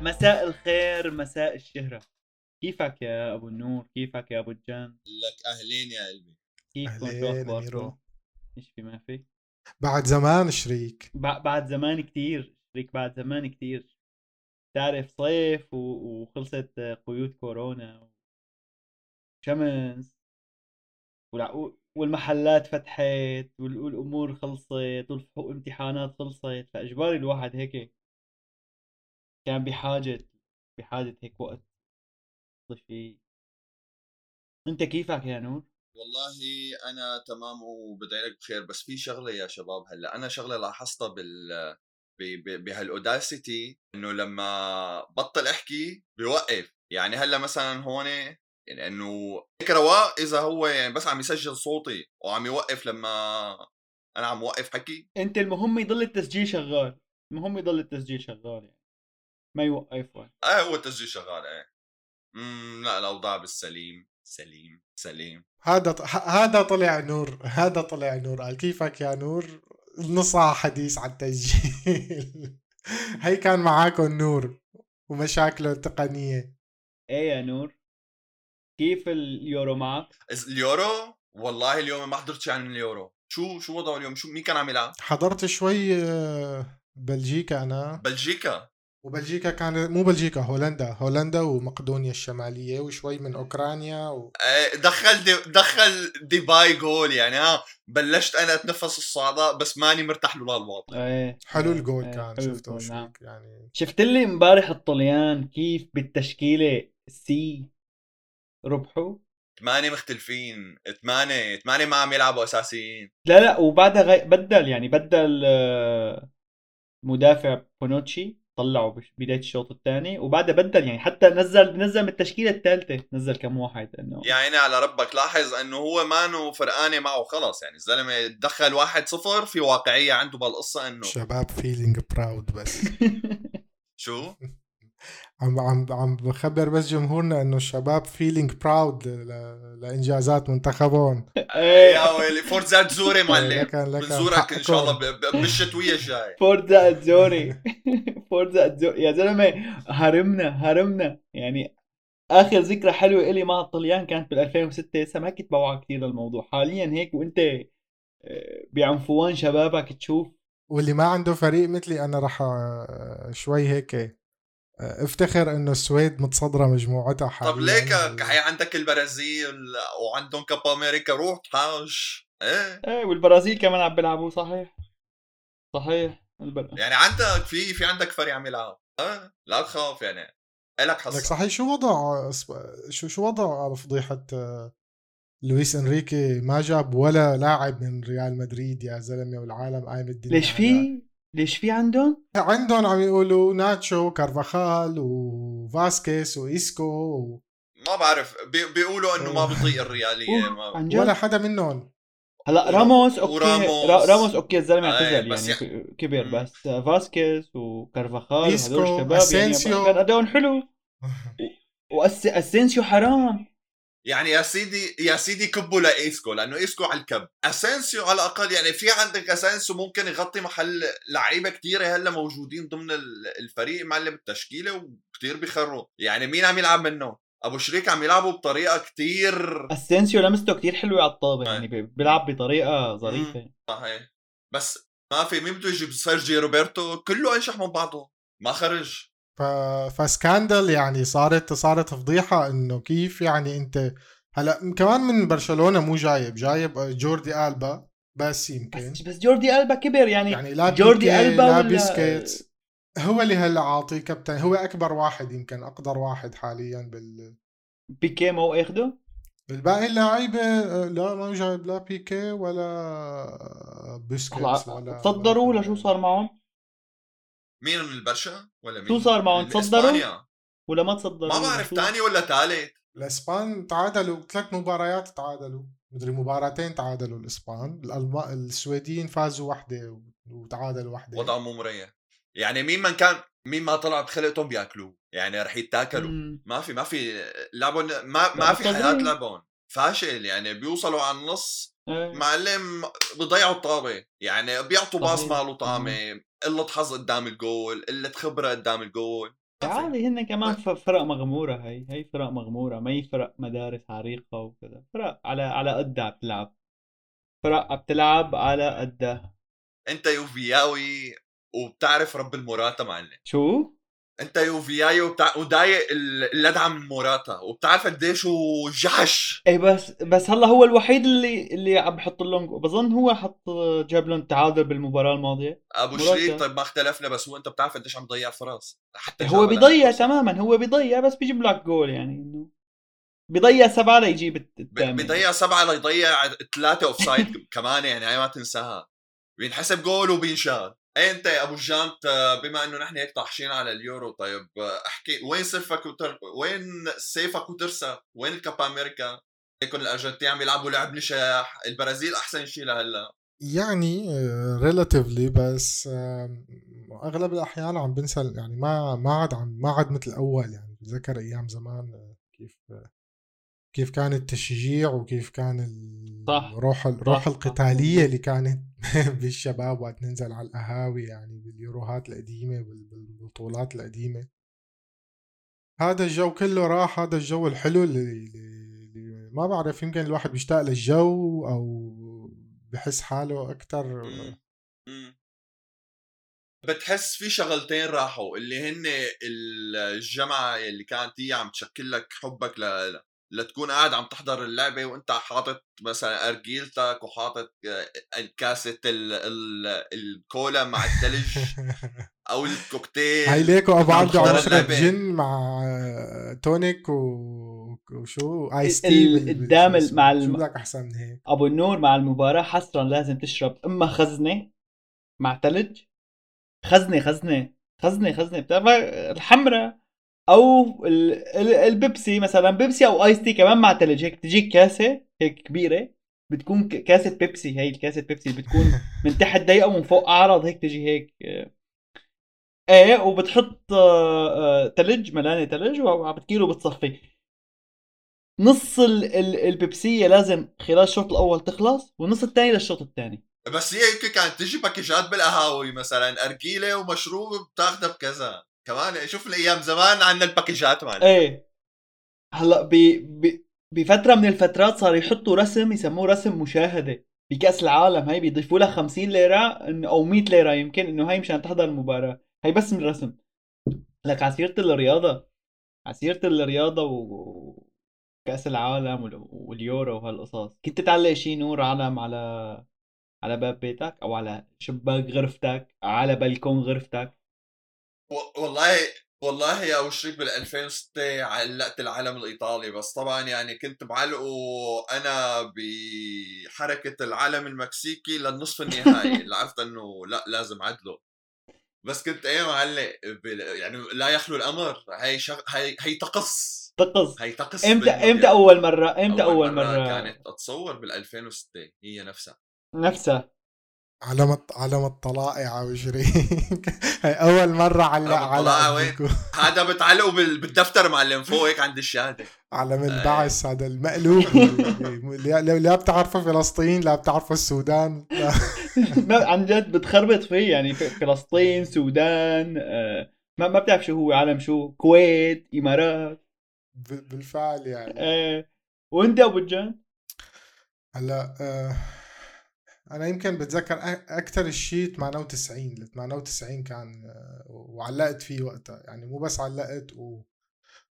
مساء الخير مساء الشهرة. كيفك يا أبو النور؟ كيفك يا أبو الجان؟ لك أهلين يا قلبي. كيفكم؟ شو أهلين اخباركم أميرو. إيش في ما في. بعد زمان شريك. بع- بعد زمان كتير شريك بعد زمان كتير. تعرف صيف و... وخلصت قيود كورونا شمس. والع- والمحلات فتحت وال- والأمور خلصت والامتحانات خلصت. فاجباري الواحد هيك؟ كان بحاجة بحاجة هيك وقت يقضي فيه أنت كيفك يا نور؟ والله أنا تمام وبدعي لك بخير بس في شغلة يا شباب هلأ. أنا شغلة لاحظتها بال بهالأوداسيتي إنه لما بطل أحكي بيوقف. يعني هلأ مثلا هون يعني إنه رواق إذا هو يعني بس عم يسجل صوتي وعم يوقف لما أنا عم وقف حكي. أنت المهم يضل التسجيل شغال. المهم يضل التسجيل شغال يعني. ما يوقف آه هو التسجيل شغال إيه. امم لا الأوضاع بالسليم سليم سليم. هذا ط- ه- هذا طلع نور هذا طلع نور. قال كيفك يا نور؟ نص ساعة حديث عن التسجيل هي كان معاكم نور ومشاكله التقنية. إيه يا نور؟ كيف اليورو معك؟ اليورو؟ والله اليوم ما حضرت شيء عن اليورو. شو شو وضعه اليوم؟ شو مين كان عم يلعب حضرت شوي آه، بلجيكا أنا. بلجيكا؟ وبلجيكا كان مو بلجيكا هولندا هولندا ومقدونيا الشمالية وشوي من أوكرانيا و... آه، دخل دي دخل ديباي جول يعني ها بلشت أنا أتنفس الصعداء بس ماني مرتاح له للوضع إيه حلو إيه، الجول إيه، كان شفته نعم. يعني شفت لي امبارح الطليان كيف بالتشكيلة سي ربحوا؟ ثمانية مختلفين ثمانية ثمانية ما عم يلعبوا أساسيين لا لا وبعدها غي... بدل يعني بدل آه، مدافع بونوتشي طلعوا بداية الشوط الثاني وبعدها بدل يعني حتى نزل نزل من التشكيلة الثالثة نزل كم واحد إنه يا عيني على ربك لاحظ إنه هو مانو فرقانة معه خلص يعني الزلمة دخل واحد صفر في واقعية عنده بالقصة إنه شباب feeling proud بس. شو؟ عم عم عم بخبر بس جمهورنا إنه الشباب feeling proud لإنجازات منتخبهم. إيه. يا ويلي forza azzurri معلم. لكن لكن بنزورك إن شاء الله حقكم. ب- ب- بالشتوية الجاي. forza azzurri forza azzurri يا زلمة هرمنا هرمنا. يعني آخر ذكرى حلوة إلي مع الطليان كانت بال 2006 هسه ما كنت بوعى كثير للموضوع. حاليا هيك وإنت آه، بعنفوان شبابك تشوف. واللي ما عنده فريق مثلي أنا راح آه، شوي هيك افتخر إنه السويد متصدرة مجموعتها حاليا. طب ليك هي عندك البرازيل وعندهم كابا أمريكا روح حاج إيه. إيه والبرازيل كمان عم بيلعبوا صحيح. صحيح. البر... يعني عندك في في عندك فريق عم يلعب. آه لا تخاف يعني. إلك لك حصه صحيح شو وضع شو شو وضع فضيحة آه، لويس إنريكي؟ ما جاب ولا لاعب من ريال مدريد يا زلمة والعالم قايم الدنيا ليش في؟ ليش في عندهم؟ عندهم عم يقولوا ناتشو كارفاخال وفاسكيس وايسكو و... ما بعرف. بي بيقولوا إنه ما بيطيق الريالية ما عن جد؟ ولا حدا منهم. هلا راموس okay. وراموس. را- راموس okay الزلمة اعتزل بس يعني يع- كبر. بس. فاسكيز وكارفاخال وهدول الشباب. يعني كان ادائهم حلو. واسينسيو حرام. يعني يا سيدي يا سيدي كبوا لايسكو لأنه ايسكو على الكب. أسينسيو على الأقل يعني في عندك أسينسيو ممكن يغطي محل لعيبة كثيره هلأ موجودين ضمن ال- الفريق معلم التشكيلة وكثير بيخروا يعني مين عم يلعب منه؟ أبو شريك عم يلعبوا بطريقة كثير أسينسيو لمسته كتير حلوة على الطابة. يعني بي- بيلعب بطريقة ظريفة. صحيح. بس ما في مين بده يجيب سيرجي روبرتو؟ كله أنشح من بعضه. ما خرج. ف... ف scandal يعني صارت صارت فضيحة إنه كيف يعني أنت هلأ كمان من برشلونة مو جايب جايب جوردي ألبا بس يمكن. بس بس جوردي ألبا كبر يعني, يعني لا جوردي ألبا لا ولا- بيسكيت هو اللي هلأ عاطي كابتن هو أكبر واحد يمكن أقدر واحد حاليا بال بيكي ما هو أخده؟ الباقي اللعيبة لا ما جايب لا بيكي ولا بيسكيتس هلا ولا تصدروا ولا شو صار معهم؟ مين من البرشا ولا مين شو صار معهم؟ تصدروا؟ ولا ما تصدروا؟ ما بعرف؟ ثاني ولا ثالث الإسبان تعادلوا ثلاث مباريات تعادلوا. مدري مباراتين تعادلوا الإسبان. الألم... السويديين فازوا واحدة وتعادلوا واحدة. وضعهم مو مريح. يعني مين من كان مين ما طلع بخلقتهم بياكلوه. يعني رح يتاكلوا. مم. ما في ما في لعبهم ما ما في حياة لعبهم. فاشل. يعني بيوصلوا على النص. إيه. معلم بضيعوا الطابة. يعني بيعطوا باص. ماله طعمة. قله حظ قدام الجول قله خبره قدام الجول. عادي هن كمان ف- فرق مغمورة هي هي فرق مغمورة ما هي فرق مدارس عريقة وكذا. فرق على على قدها بتلعب فرق بتلعب على قدها. انت يوفياوي وبتعرف رب الموراتا معلم شو؟ انت يوفياي وبتاع ودايق ال- اللدعه من موراتا وبتعرف قديش هو جحش. إيه بس بس هلا هو الوحيد اللي اللي عم بحط لهم بظن هو حط جاب لهم تعادل بالمباراة الماضية. أبو. شريف طيب ما اختلفنا بس هو أنت بتعرف قديش عم ضيع فرص. حتى هو بيضيع. تماما هو بيضيع بس بيجيب لك جول يعني إنه. بيضيع سبعة ليجيب الثامن. بيضيع سبعة ليضيع ثلاثة offside كمان يعني هاي ما تنساها. بينحسب جول وبينشال. انت يا ابو الجانت آه، بما انه نحن هيك طاحشين على اليورو طيب آه، احكي وين سيفك وتر... وين سيفك وترسى؟ وين الكوبا أمريكا؟ هيكون الأرجنتين عم يلعبوا لعب نشاح البرازيل أحسن شيء لهلأ. يعني relatively بس آم، أغلب الأحيان عم بنسى يعني ما ما عاد عم ما عاد مثل الأول يعني بتذكر أيام زمان آه، كيف آه، كيف كان التشجيع وكيف كان ال- صح. روح الروح صح. القتالية اللي كانت بالشباب وقت ننزل على القهاوي يعني باليوروهات القديمة بال- بالبطولات القديمة هذا الجو كله راح هذا الجو الحلو اللي, اللي ما بعرف يمكن الواحد بيشتاق للجو أو بحس حاله أكثر. بتحس في شغلتين راحوا اللي هن الجمعة اللي كانت هي عم تشكل لك حبك ل... لتكون قاعد عم تحضر اللعبة وأنت حاطط مثلا أرجيلتك وحاطط آه، كاسة ال... ال... الكولا مع الثلج أو الكوكتيل هاي ليكو أبو عبده عم يشرب. gin مع tonic و... وشو ice tea قدام شو؟ مع شو الم- بدك أحسن من هيك أبو النور مع المباراة حصرا لازم تشرب إما خزنة مع ثلج خزنة خزنة خزنة خزنة بتعرف الحمراء أو ال- ال- البيبسي مثلا بيبسي أو ice tea كمان مع ثلج هيك تجيك كاسة هيك كبيرة بتكون ك- كاسة بيبسي هي الكاسة بيبسي اللي بتكون من تحت ضيقة ومن فوق أعرض هيك تجي هيك. آه. إيه وبتحط آه، آه، ثلج ملانة ثلج وبتكيله وبتصفي نص ال- ال- البيبسية لازم خلال الشوط الأول تخلص والنص الثاني للشوط الثاني بس هي يمكن كانت تجي باكيجات بالقهاوي مثلا أرجيلة ومشروب بتاخذها بكذا. كمان شوف الأيام زمان عندنا الباكيجات معنا إيه. هلأ ب ب بفترة من الفترات صار يحطوا رسم يسموه رسم مشاهدة. بكأس العالم هي بيضيفوا لها 50 ليرة إنه- أو 100 ليرة يمكن إنه هي مشان تحضر المباراة. هي بس من الرسم لك عسيرة الرياضة. عسيرة الرياضة و كأس العالم وال- واليورو وهالقصص. كنت تعلق شي نور علم على على باب بيتك أو على شباك غرفتك على بلكون غرفتك؟ والله والله يا أبو شريك بال 2006 علقت العلم الإيطالي بس طبعا يعني كنت بعلقه أنا بحركة العلم المكسيكي للنصف النهائي اللي عرفت إنه لأ لازم عدله. بس كنت إيه معلق يعني لا يخلو الأمر هي شغ... هي هي طقس طقس هي طقس إمتى. إمتى أول مرة إمتى أول, مرة, كانت اتصور بال 2006 هي نفسها. نفسها. علم الطلائع وشريك هي أول مرة علق علم الطلائع على وين؟ هذا بتعلقه بال... بالدفتر معلم فوق هيك عند الشهادة. علم البعث هذا المقلوب اللي لا- لا بتعرفه فلسطين لا بتعرفه السودان. لا. ما عن جد بتخربط فيه يعني في فلسطين سودان آه، ما ما بتعرف شو هو عالم شو؟ كويت إمارات. ب- بالفعل يعني. آه، وإنت أبو الجان هلا آه، أنا يمكن بتذكر أكثر الشيء 98 ال 98 كان آه، وعلقت فيه وقتها. يعني مو بس علقت و...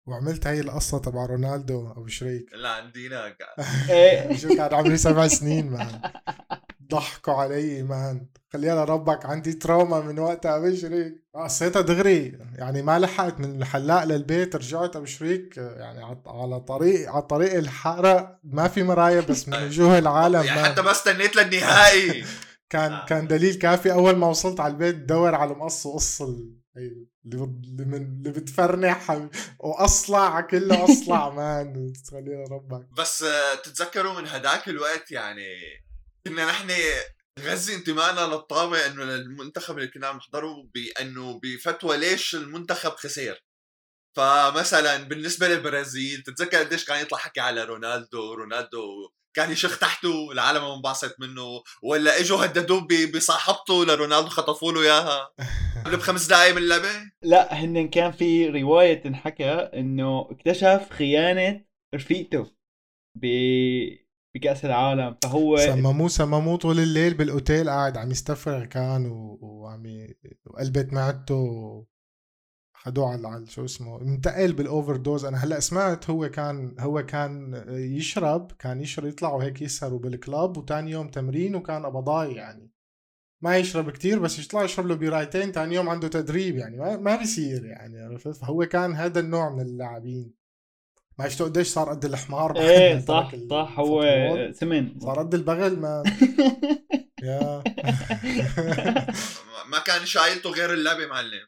وعملت هاي القصة تبع رونالدو ابو شريك. لا عندنا إيه، شو كان عمري سبع سنين مان ضحكوا علي مان خلينا ربك عندي trauma من وقتها ابو شريك قصيتها دغري. يعني ما لحقت من الحلاق للبيت رجعت أبو شريك. يعني على طريق على طريق الحارة. ما في مرايا بس من وجوه العالم يعني. حتى ما استنيت للنهائي. كان آه. كان دليل كافي. أول ما وصلت على البيت دور على مقص وقص اللي اللي بتفرنح وأصلع كله أصلع man خلينا ربك بس آه، تتذكروا من هداك الوقت؟ يعني كنا نحن نغذي انتمائنا للطابع إنه للمنتخب اللي كنا عم نحضره بانه بفتوى ليش المنتخب خسر فمثلا بالنسبة للبرازيل تتذكر قديش كان يطلع حكي على رونالدو رونالدو كان يشخ تحته العالم منبعثت منه ولا إجوا هددوه بصاحبته لرونالدو خطفوا له إياها؟ قبل بخمس دقائق من اللعبة؟ لا هن كان في رواية تنحكى إنه اكتشف خيانة رفيقته ب بكأس العالم فهو سمموه سمموه طول الليل بالأوتيل قاعد عم يستفرغ كان وعم. وقلبت معدته خدوه على على شو اسمه انتقل بال overdose أنا هلأ سمعت هو كان هو كان يشرب كان يشرب يطلعوا هيك يسهروا بال club وتاني يوم تمرين وكان قبضاي يعني. ما يشرب كتير بس يطلع يشرب له بيرايتين تاني يوم عنده تدريب يعني ما, ما بيصير يعني عرفت؟ فهو كان هذا النوع من اللاعبين. ما شفتوا قديش صار قد الحمار إيه صح صح هو؟ سمن صار قد البغل ما يا. ما- كان شايلته غير اللعبة معلم.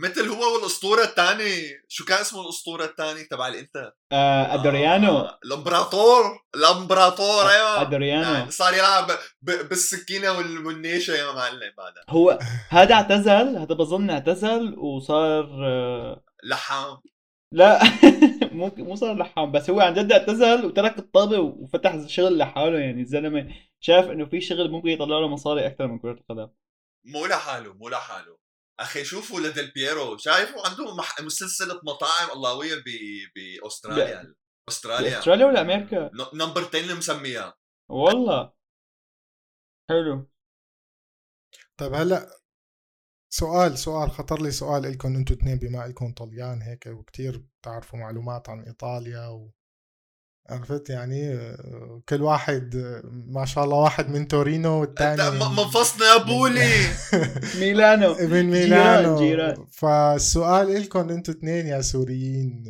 مثل هو والأسطورة الثاني شو كان اسمه الأسطورة الثاني تبع الإنتر؟ آه أدريانو. آه، الامبراطور الامبراطور أيوه. أدريانو. يعني صار يلعب ب- بالسكينة وال- والنيشة يا معلم بعدها. هو هذا اعتزل هذا بظن اعتزل وصار آه، لحام. لا مو مو صار لحام بس هو عن جد اعتزل وترك الطابة وفتح شغل لحاله. يعني الزلمة شاف إنه في شغل ممكن يطلع له مصاري أكثر من كرة القدم. مو لحاله مو لحاله. أخي شوفوا لديل بييرو شايفوا عنده مح... سلسله مطاعم اللهويه ب... باستراليا أستراليا أستراليا. ولا أمريكا؟ ن- number 10 اللي مسميها. والله. حلو. طيب هلا سؤال سؤال خطر لي سؤال لكم أنتم اثنين بما انكم طليان هيك وكتير بتعرفوا معلومات عن إيطاليا و عرفت يعني كل واحد ما شاء الله واحد من تورينو والثاني م- منفصنا يا بولي. ميلانو. من ميلانو. جيران. فالسؤال لكم أنتم اثنين يا سوريين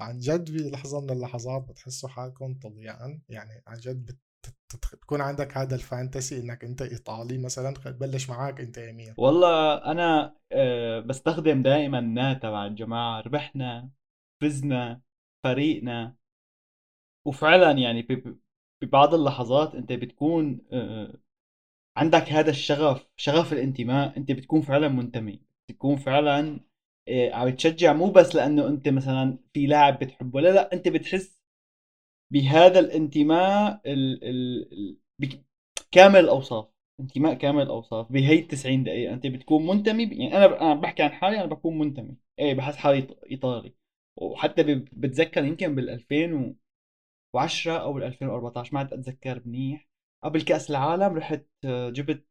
عن جد بلحظة من اللحظات بتحسوا حالكم طليان؟ يعني عن جد بتكون عندك هذا ال fantasy إنك أنت إيطالي مثلا بلش معك أنت أمير. والله أنا آه، بستخدم دائما نا تبع الجماعة ربحنا فزنا فريقنا. وفعلا يعني ببعض اللحظات أنت بتكون آه، عندك هذا الشغف شغف الانتماء أنت بتكون فعلا منتمي. بتكون فعلا آه، عم تشجع مو بس لأنه أنت مثلا في لاعب بتحبه لا لا أنت بتحس بهذا الانتماء ال ال كامل الأوصاف انتماء كامل الأوصاف بهي ال 90 دقيقة. أنت بتكون منتمي ب- يعني أنا أنا بحكي عن حالي أنا بكون منتمي. إيه بحس حالي ايطالي وحتى ب- بتذكر يمكن بال 2010 أو بال 2014 ما عاد أتذكر منيح. قبل كأس العالم رحت جبت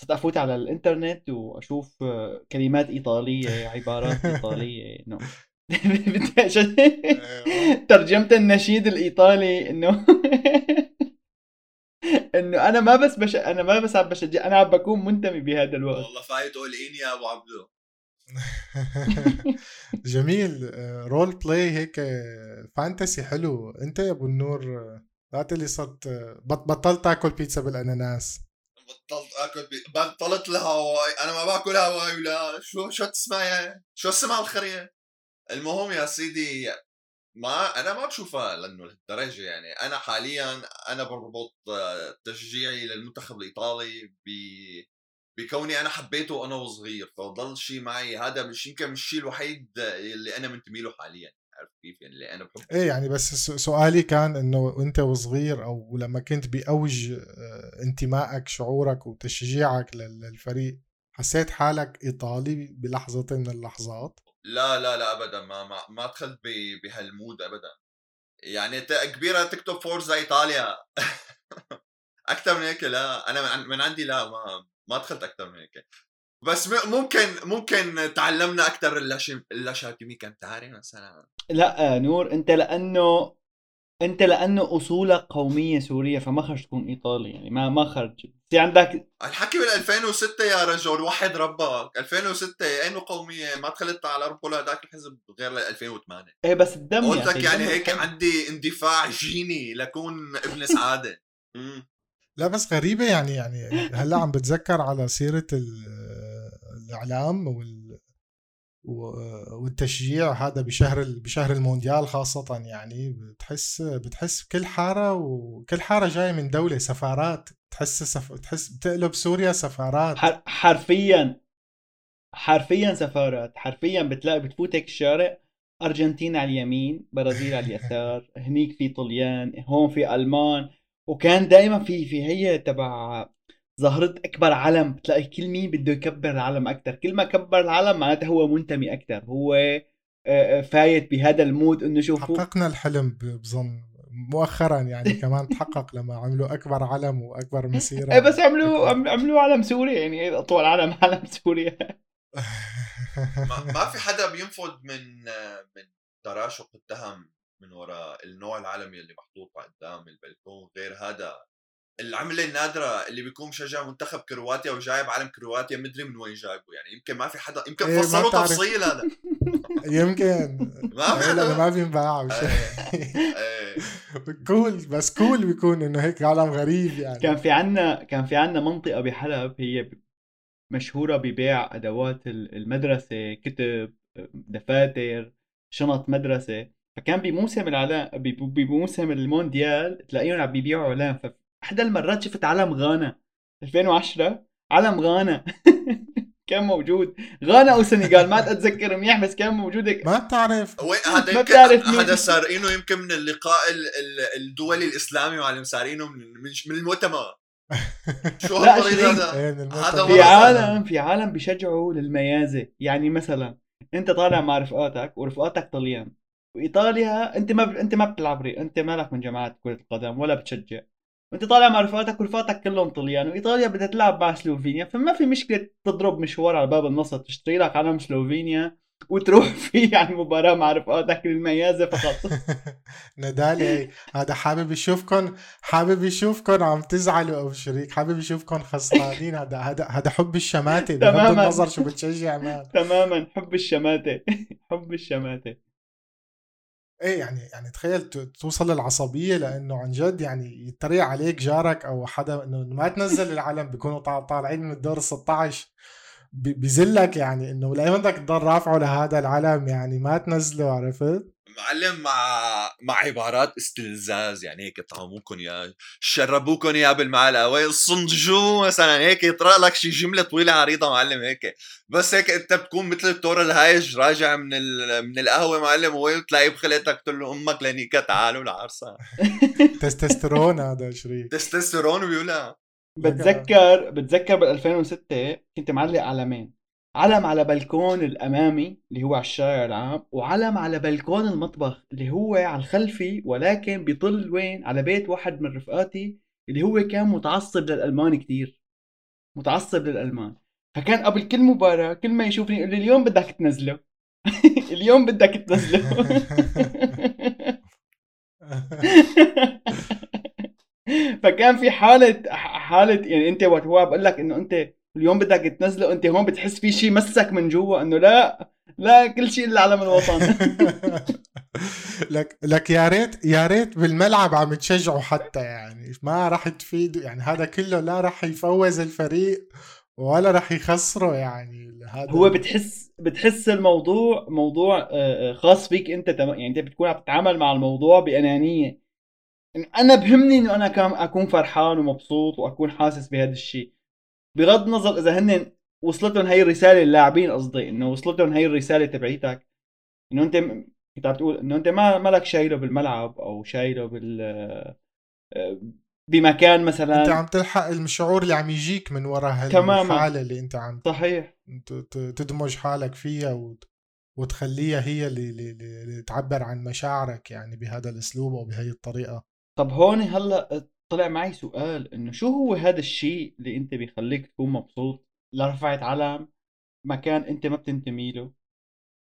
صرت أفوت على الإنترنت وأشوف كلمات إيطالية عبارات إيطالية انه ترجمت النشيد الإيطالي إنه إنه أنا ما بس بش... أنا ما بس عم بشجع أنا عم بكون منتمي بهذا الوقت. والله فايت قول إين يا أبو عبدو جميل. آه، role play هيك آه، fantasy حلو. أنت يا أبو النور آه، لا اللي صرت آه، بط- بطلت تاكل بيتزا بالأناناس. بطلت آكل بي... بطلت الهواي. أنا ما باكل هواي ولا شو شو تسمع يعني شو اسمها الخرية؟ المهم يا سيدي ما أنا ما بشوفها لأنه لهالدرجة يعني. أنا حاليا أنا بربط آه، تشجيعي للمنتخب الإيطالي ب بكوني أنا حبيته وأنا وصغير فضل شيء معي هذا مش يمكن مش الشيء الوحيد اللي أنا منتمي له حاليا. عارف كيف يعني؟ اللي أنا بحبه. إيه يعني بس سؤالي كان إنه انت وصغير أو لما كنت بأوج آه، انتمائك شعورك وتشجيعك لل- للفريق حسيت حالك إيطالي بلحظة من اللحظات؟ لا لا لا ابدا ما ما, ما دخلت بهالمود ابدا. يعني كبيرة تكتب فورزا إيطاليا. أكثر من هيك لا أنا من, عن- من عندي لا ما ما دخلت أكثر من هيك. بس ممكن ممكن تعلمنا أكثر اللاشاتيمي كانتاري مثلا. لا نور أنت لأنه أنت لأنه أصولك قومية سورية فما خرج تكون إيطالي يعني ما ما خرج في عندك الحكي بال 2006 يا رجل وحد ربك 2006 اين قومية. ما دخلت على ربول هذاك الحزب غير ل 2008 إيه بس الدم قلت لك يعني الدم هيك بحب. عندي اندفاع جيني لكون ابن سعادة. مم. لا بس غريبة يعني يعني هلأ عم بتذكر على سيرة ال- الإعلام وال والتشجيع هذا بشهر بشهر المونديال خاصة يعني. بتحس بتحس كل حارة وكل حارة جاية من دولة سفارات. تحس سف... تحس بتقلب سوريا سفارات. حرفيا حرفيا سفارات. حرفيا بتلاقي بتفوتك الشارع أرجنتين على اليمين برازيل على اليسار هنيك في طليان هون في ألمان. وكان دائما في في هي تبع ظهرت أكبر علم. بتلاقي كل مين بده يكبر العلم أكثر كل ما كبر العلم معناته هو منتمي أكثر هو فايت بهذا ال mood إنه شوفوا. حققنا الحلم بظن. مؤخرا يعني كمان تحقق لما عملوا أكبر علم وأكبر مسيرة. إيه بس عملوا عملوا علم سوريا يعني أطول علم علم سوريا. ما في حدا بينفض من من تراشق التهم من وراء النوع العلمي اللي محطوط قدام البلكون غير هذا العملة النادرة اللي بيكون مشجع منتخب كرواتيا وجايب علم كرواتيا مدري من وين جايبه يعني يمكن ما في حدا يمكن إيه فصلوا تفصيل هذا. يمكن. ما في حدا. ما بينباع كول بس كول بيكون إنه هيك عالم غريب يعني. كان في عنا كان في عنا منطقة بحلب هي مشهورة ببيع أدوات المدرسة كتب دفاتر شنط مدرسة. فكان بموسم العلام بموسم المونديال تلاقيهم عم بيبيعوا علام أحدى المرات شفت علم غانا. 2010 علم غانا. كان موجود. غانا أو سنغال ما أتذكر منيح بس كان موجود. ما بتعرف. هذا ما بتعرف هذا سارقينه يمكن من اللقاء الدولي الإسلامي معلم سارقينه من من المؤتمر. شو هذا؟ إيه، هذا في عالم في عالم بيشجعوا للميازة. يعني مثلا أنت طالع مع رفقاتك ورفقاتك طليان. وإيطاليا أنت ما أنت ما بتلعب أنت مالك من جماعة كرة القدم ولا بتشجع. وانت طالع مع رفقاتك ورفقاتك كلهم طليان وإيطاليا بدها تلعب مع سلوفينيا فما في مشكلة تضرب مشوار على باب النصر تشتري لك علم سلوفينيا وتروح فيه على المباراة مع رفقاتك المميزة فقط. ندالي هذا حابب يشوفكم حابب يشوفكم عم تزعلوا أو شريك حابب يشوفكم خسرانين هذا هذا هذا حب الشماتة بغض النظر شو بتشجع تماما حب الشماتة حب الشماتة. إيه يعني يعني تخيل توصل للعصبية لأنه عن جد يعني يتريق عليك جارك أو حدا إنه ما تنزل العلم بيكونوا طالعين من الدور ال 16 بزلك يعني إنه لا بدك تضل رافعه لهذا العلم يعني ما تنزله عرفت؟ معلم مع مع عبارات استلزاز يعني هيك طعموكم يا شربوكم يا بالمعلقة. صنجو مثلا هيك يطرق لك شي جملة طويلة عريضة معلم هيك. بس هيك انت بتكون مثل الدكتور الهايج راجع من من القهوة معلم وين تلاقيه بخلتك تقول له أمك لنيكا تعالوا العرسه تستوستيرون هذا شريك. تستوستيرون بيقولها. بتذكر بتذكر بال 2006 كنت معلق علمين علم على بلكون الأمامي اللي هو على الشارع العام وعلم على بلكون المطبخ اللي هو على الخلفي ولكن بيطل وين؟ على بيت واحد من رفقاتي اللي هو كان متعصب للألمان كتير. متعصب للألمان. فكان قبل كل مباراة كل ما يشوفني يقول لي اليوم بدك تنزله. اليوم بدك تنزله. فكان في حالة حالة يعني أنت وقت هو بقول لك إنه أنت اليوم بدك تنزله انت هون بتحس في شيء مسك من جوا انه لا لا كل شيء إلا علم الوطن لك لك يا ريت يا ريت بالملعب عم تشجعوا حتى يعني. ما راح تفيدوا يعني هذا كله لا راح يفوز الفريق ولا راح يخسره يعني. هذا هو بتحس بتحس الموضوع موضوع آه، آه، خاص فيك انت يعني انت بتكون عم تتعامل مع الموضوع بأنانية. أنا بهمني إنه أنا كم أكون فرحان ومبسوط وأكون حاسس بهذا الشيء بغض النظر إذا هن وصلتهم هي الرسالة اللاعبين قصدي انه وصلتهم هي الرسالة تبعيتك انه أنت كنت عم تقول انه أنت ما مالك شايله بالملعب أو شايله بال آه، بمكان مثلا. أنت عم تلحق الشعور اللي عم يجيك من وراء هالحالة اللي أنت عم صحيح. تدمج حالك فيها وت... وتخليها هي اللي, اللي تعبر عن مشاعرك يعني بهذا الأسلوب أو بهي الطريقة. طب هون هلأ طلع معي سؤال إنه شو هو هذا الشيء اللي أنت بيخليك تكون مبسوط لرفعت علم مكان أنت ما بتنتمي له؟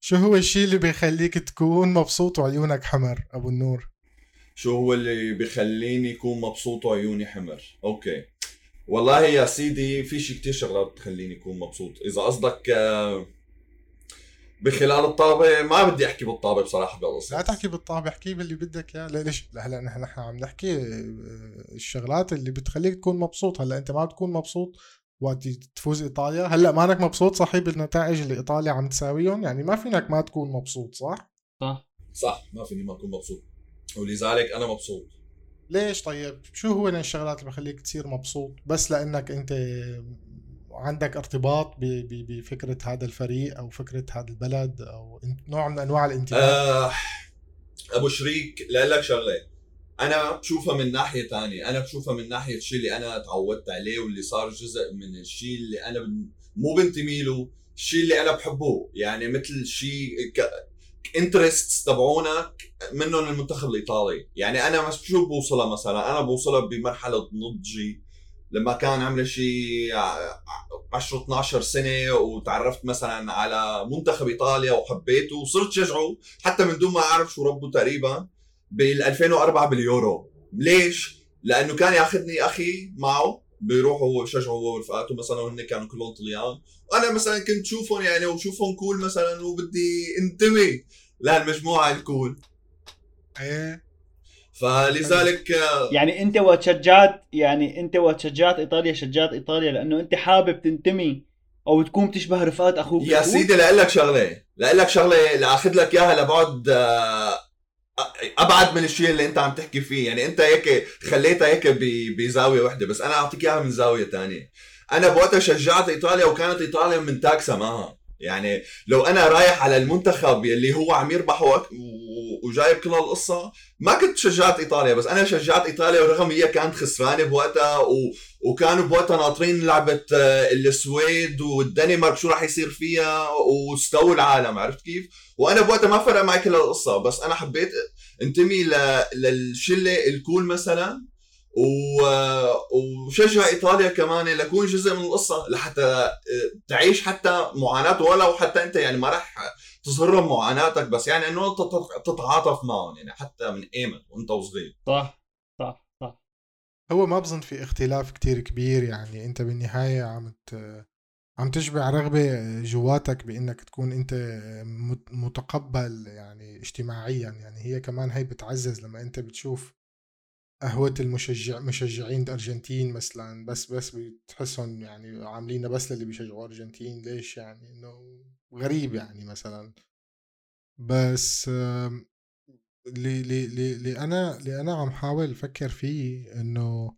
شو هو الشيء اللي بيخليك تكون مبسوط وعيونك حمر أبو النور؟ شو هو اللي بيخليني اكون مبسوط وعيوني حمر؟ أوكي. والله يا سيدي في شيء كتير شغلات بتخليني اكون مبسوط. إذا قصدك آه، بخلال الطابة. ما بدي أحكي بالطابة بصراحة بالقصة لا تحكي بالطابة احكي باللي بدك إياه. ليش هلا نحن نحن عم نحكي آه، الشغلات اللي بتخليك تكون مبسوط. هلأ أنت ما بتكون مبسوط وقت تفوز إيطاليا. هلأ مانك مبسوط صحيح بالنتائج اللي إيطاليا عم تساويهم؟ يعني ما فينك ما تكون مبسوط صح؟ صح. صح ما فيني ما أكون مبسوط. ولذلك أنا مبسوط. ليش طيب؟ شو هو الشغلات اللي بخليك تصير مبسوط؟ بس لأنك أنت عندك ارتباط بفكرة هذا الفريق أو فكرة هذا البلد أو نوع من أنواع الانتماء؟ آه أبو شريك لك شغلة. أنا بشوفها من ناحية ثانية أنا بشوفها من ناحية الشيء اللي أنا تعودت عليه واللي صار جزء من الشيء اللي أنا مو بنتمي له الشيء اللي أنا بحبه. يعني مثل شيء انترستس تبعونك منهم المنتخب الإيطالي. يعني أنا شو بوصلها مثلا. أنا بوصلها بمرحلة نضجي لما كان عمري شيء 10 12 سنة وتعرفت مثلا على منتخب إيطاليا وحبيته وصرت شجعه حتى من دون ما أعرف شو ربه تقريبا بال 2004 باليورو. ليش؟ لأنه كان ياخذني أخي معه بيروحوا هو هو ورفقاته مثلا وهن كانوا كلهم طليان. وأنا مثلا كنت شوفهم يعني وشوفهم كول مثلا وبدي انتمي لهالمجموعة الكول إيه. فلذلك يعني انت وقت شجعت يعني انت وقت شجعت إيطاليا شجعت إيطاليا لأنه انت حابب تنتمي أو تكون تشبه رفقات أخوك يا سيدي لأقول لك شغلة لأقول لك شغلة لأخذ لك إياها لبعد آه، أبعد من الشيء اللي أنت عم تحكي فيه. يعني أنت هيك خليتها هيك بزاوية واحدة بس أنا أعطيك إياها من زاوية ثانية أنا بوقتها شجعت إيطاليا وكانت إيطاليا من تاكسا معها. يعني لو أنا رايح على المنتخب اللي هو عم يربح وجايب كل القصة ما كنت شجعت إيطاليا بس أنا شجعت إيطاليا ورغم هي كانت خسرانة بوقتها و... وكانوا بوقتها ناطرين لعبة آه، السويد والدنمارك شو راح يصير فيها واستووا العالم عرفت كيف؟ وأنا بوقتها ما فرق معي كل القصة بس أنا حبيت انتمي ل... للشلة الكول مثلا و... وشجع إيطاليا كمان لكون جزء من القصة لحتى تعيش حتى معاناته ولو حتى أنت يعني ما راح تظهر لهم معاناتك بس يعني إنه انت تتعاطف معهم يعني حتى من ايمن وأنت وصغير. صح صح صح. هو ما بظن في اختلاف كتير كبير يعني أنت بالنهاية عم عم تشبع رغبة جواتك بإنك تكون أنت متقبل يعني اجتماعيا يعني هي كمان هي بتعزز لما أنت بتشوف قهوة المشجع مشجعين الارجنتين مثلا بس بس بتحسهم يعني عاملينها بس للي بيشجعوا أرجنتين ليش يعني؟ إنه غريب يعني مثلا. بس اللي اللي اللي أنا اللي أنا عم حاول أفكر فيه إنه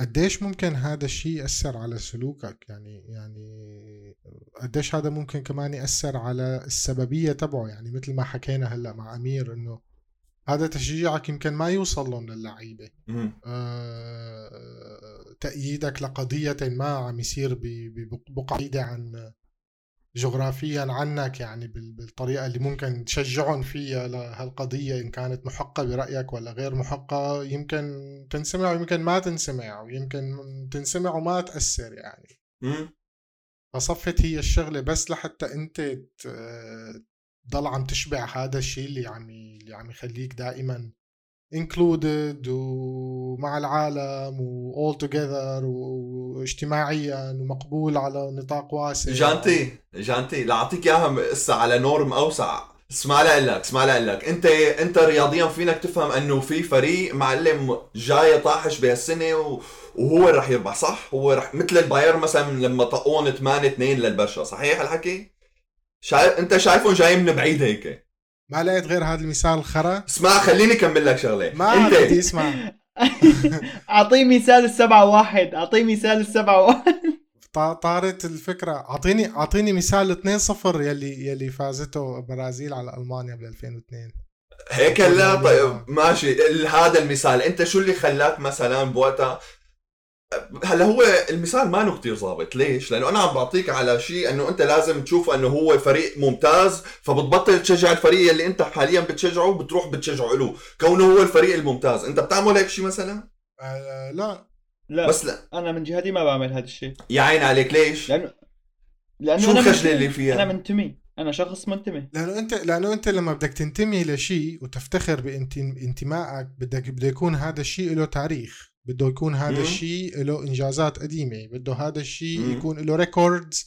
قديش ممكن هذا الشيء يأثر على سلوكك؟ يعني يعني قديش هذا ممكن كمان يأثر على السببية تبعه؟ يعني مثل ما حكينا هلأ مع أمير إنه هذا تشجيعك يمكن ما يوصل لهم للعيبة. آه تأييدك لقضية ما عم يصير ببقعة بعيدة عن جغرافيا عنك يعني بالطريقة اللي ممكن تشجعهم فيها لهالقضية إن كانت محقة برأيك ولا غير محقة يمكن تنسمع ويمكن ما تنسمع ويمكن تنسمع وما تأثر يعني. فصفت هي الشغلة بس لحتى أنت تضل عم تشبع هذا الشيء اللي عم اللي عم يخليك دائما included ومع العالم و all together واجتماعيا ومقبول على نطاق واسع. جانتي جانتي لاعطيك إياها هسه على نورم أوسع. اسمع لك اسمع لك أنت أنت رياضيا فينك تفهم إنه في فريق معلم جاي طاحش بهالسنة وهو رح يربح صح؟ هو رح مثل الباير مثلا لما طقون 8 2 للبشره صحيح الحكي شايف انت شايفهم جاي من بعيد هيك. ما لقيت غير هذا المثال الخرا اسمع خليني أكمل لك شغلة. ما انت. بدي أسمع. أعطيه مثال السبعة واحد. أعطيه مثال السبعة واحد. طارت الفكرة. أعطيني أعطيني مثال 2 0 يلي يلي فازته برازيل على ألمانيا بال 2002 هيك لا طيب ماشي. هذا المثال. انت شو اللي خلاك مثلا بوقتها هلا هو المثال ما كثير ظابط. ليش؟ لأنه أنا عم بعطيك على شيء إنه أنت لازم تشوف إنه هو فريق ممتاز فبتبطل تشجع الفريق اللي أنت حاليا بتشجعه بتروح بتشجعه له. كونه هو الفريق الممتاز. أنت بتعمل هيك شيء مثلا؟ آه لا. لا. بس لا. أنا من جهتي ما بعمل هذا الشيء. يا عين عليك ليش؟ لأنه لأنه شو الخجلة اللي فيها؟ أنا منتمي أنا شخص منتمي. لأنه انت لأنه أنت لما بدك تنتمي لشيء وتفتخر بانتمائك بدك بده يكون هذا الشيء له تاريخ. بده يكون هذا الشيء له إنجازات قديمة. بده هذا الشيء يكون له ريكوردز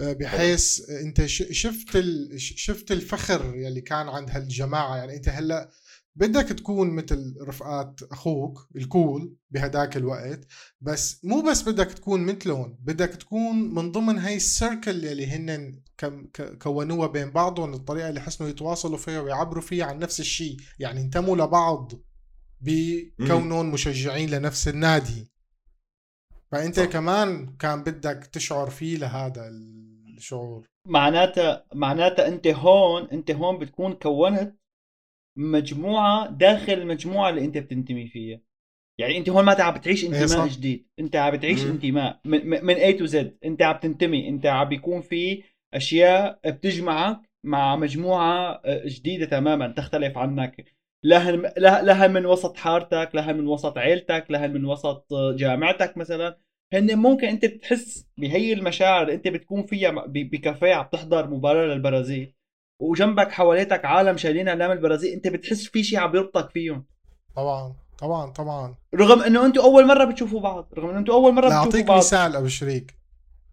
آه، بحيث أنت شفت شفت الفخر يلي كان عند هالجماعة. يعني أنت هلأ بدك تكون مثل رفقات أخوك الكول بهداك الوقت بس مو بس بدك تكون مثلهم بدك تكون من ضمن هاي السيركل اللي هن كونوها بين بعضهم الطريقة اللي حسنوا يتواصلوا فيها ويعبروا فيها عن نفس الشيء. يعني انتموا لبعض. بكونهم مشجعين لنفس النادي. فأنت صح. كمان كان بدك تشعر فيه لهذا الشعور. معناتها معناتها أنت هون أنت هون بتكون كونت مجموعة داخل المجموعة اللي أنت بتنتمي فيها. يعني أنت هون ما عم بتعيش إيه، انتماء جديد. أنت عم بتعيش مم. انتماء من, من A to Z. أنت عم تنتمي. أنت عم بيكون في أشياء بتجمعك مع مجموعة آه، جديدة تماما تختلف عنك. لها لها من وسط حارتك لها من وسط عيلتك لها من وسط جامعتك مثلا. هن ممكن أنت تحس بهي المشاعر أنت بتكون فيها بكافيه عم تحضر مباراة للبرازيل. وجنبك حواليتك عالم شايلين اعلام البرازيل أنت بتحس في شيء عم يربطك فيهم. طبعا طبعا طبعا. رغم إنه أنتم أول مرة بتشوفوا بعض رغم إنه أنتم أول مرة بتشوفوا بعض. اعطيك مثال أبو شريك.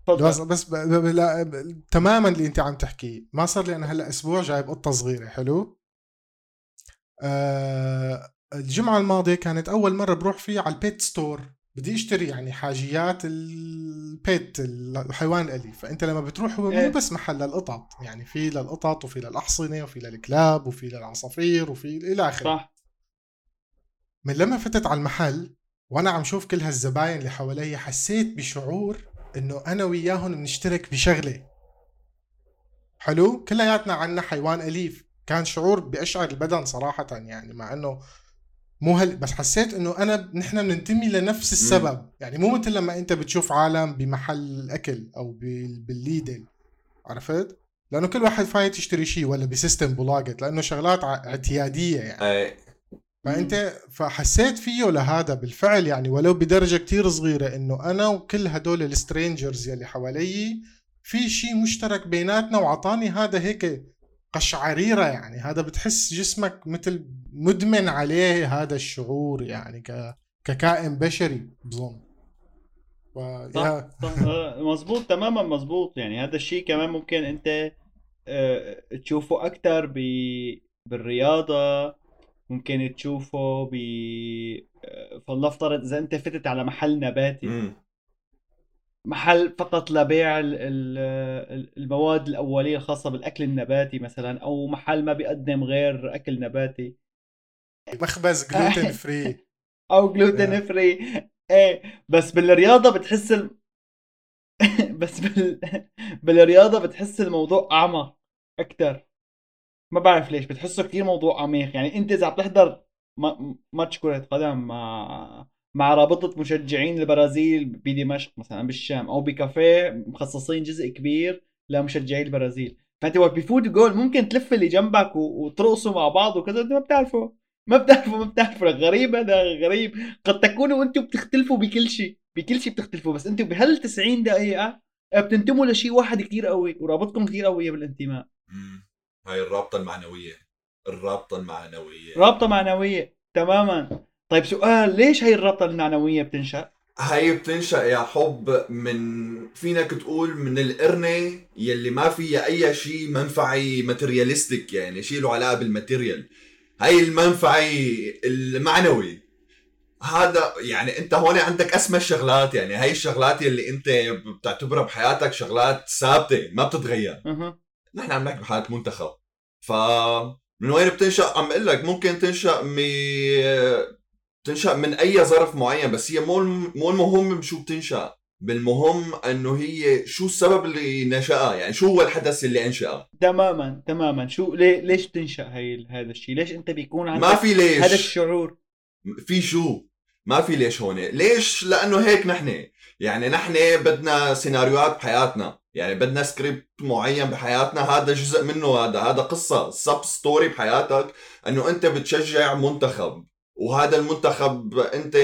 بس بس ب... ب... ب... تماما اللي أنت عم تحكيه. ما صار لي أنا هلأ أسبوع جايب قطة صغيرة حلو؟ آه الجمعة الماضية كانت أول مرة بروح فيها على البيت ستور بدي أشتري يعني حاجيات البيت الحيوان الأليف. فأنت لما بتروح هو مو إيه. بس محل للقطط يعني في للقطط وفي للأحصنة وفي للكلاب وفي للعصافير وفي إلى آخره. صح. من لما فتت على المحل وأنا عم شوف كل هالزباين اللي حوالي حسيت بشعور إنه أنا وياهم بنشترك بشغلة. حلو؟ كلياتنا عنا حيوان أليف. كان شعور بيشعر البدن صراحة يعني مع إنه مو هل بس حسيت إنه أنا نحن بننتمي لنفس السبب مم. يعني مو مثل لما أنت بتشوف عالم بمحل اكل أو بال Lidl عرفت لأنه كل واحد فايت يشتري شيء ولا ب system بلاجت لأنه شغلات اعتيادية يعني أي. فأنت فحسيت فيه لهذا بالفعل يعني ولو بدرجة كتير صغيرة إنه أنا وكل هدول السترينجرز يلي حوالي في شيء مشترك بيناتنا وعطاني هذا هيك قشعريرة يعني. هذا بتحس جسمك مثل مدمن عليه هذا الشعور يعني ك ككائن بشري بظن. و... صح, صح آه، مزبوط تماما مزبوط يعني هذا الشيء كمان ممكن أنت آه، تشوفه أكثر ب... بالرياضة ممكن تشوفه ب آه، فلنفترض إذا أنت فتت على محل نباتي. محل فقط لبيع المواد الأولية الخاصة بالأكل النباتي مثلا أو محل ما بيقدم غير أكل نباتي. مخبز gluten free أو gluten free إيه بس بالرياضة بتحس ال... بس بال... بالرياضة بتحس الموضوع أعمق أكثر ما بعرف ليش بتحسه كثير موضوع عميق. يعني أنت إذا عم تحضر ماتش كرة قدم مع مع رابطة مشجعين البرازيل بدمشق مثلا بالشام أو بكافيه مخصصين جزء كبير لمشجعي البرازيل. فأنت وقت بيفوت جول ممكن تلف اللي جنبك وترقصوا مع بعض وكذا أنت ما بتعرفوا ما بتعرفوا ما بتعرفوا. غريب هذا غريب. قد تكونوا أنتم بتختلفوا بكل شيء بكل شيء بتختلفوا. بس أنتم بهال 90 دقيقة بتنتموا لشيء واحد كثير قوي ورابطكم كثير قوية بالانتماء. هاي الرابطة المعنوية. الرابطة المعنوية. رابطة معنوية. تماما. طيب سؤال ليش هي الرابطه المعنوية بتنشأ؟ هي بتنشأ يا حب من فينك تقول من القرنة يلي ما فيها أي شيء منفعي materialistic يعني شيء له علاقه بال material هاي المنفعي المعنوي. هذا يعني أنت هون عندك أسمى الشغلات يعني هاي الشغلات اللي أنت بتعتبرها بحياتك شغلات ثابتة ما بتتغير. نحن عم نحكي بحالة منتخب. ف من وين بتنشأ؟ عم أقول لك ممكن تنشأ م تنشا من أي ظرف معين بس هي مو مو المهم بشو بتنشأ. بالمهم إنه هي شو السبب اللي نشأها؟ يعني شو هو الحدث اللي أنشأه؟ تماما تماما. شو ليه ليش بتنشأ هي هذا الشيء ليش أنت بيكون عندك ما في ليش. هذا الشعور؟ في شو؟ ما في ليش هون. ليش؟ لأنه هيك نحن. يعني نحن بدنا سيناريوهات بحياتنا. يعني بدنا سكريبت معين بحياتنا. هذا جزء منه هذا هذا قصة. sub story بحياتك. إنه أنت بتشجع منتخب. وهذا المنتخب انت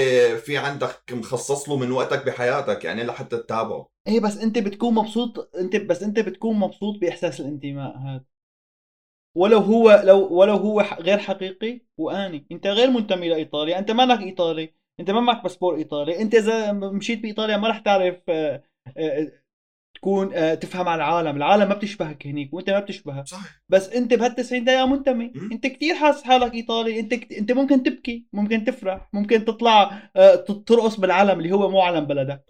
في عندك مخصص له من وقتك بحياتك يعني لحتى تتابعه. إيه بس انت بتكون مبسوط انت بس انت بتكون مبسوط بإحساس الانتماء هذا. ولو هو لو ولو هو غير حقيقي وآني. أنت غير منتمي لايطاليا أنت مانك إيطالي. أنت ما معك باسبور إيطالي. أنت إذا مشيت بإيطاليا ما رح تعرف آه، آه، تكون آه، تفهم على العالم. العالم ما بتشبهك هنيك وانت ما بتشبهها صحيح. بس انت بهال 90 دقيقه منتمي. انت كثير حاسس حالك إيطالي. انت كت... انت ممكن تبكي ممكن تفرح ممكن تطلع آه، ترقص بالعلم اللي هو مو علم بلدك.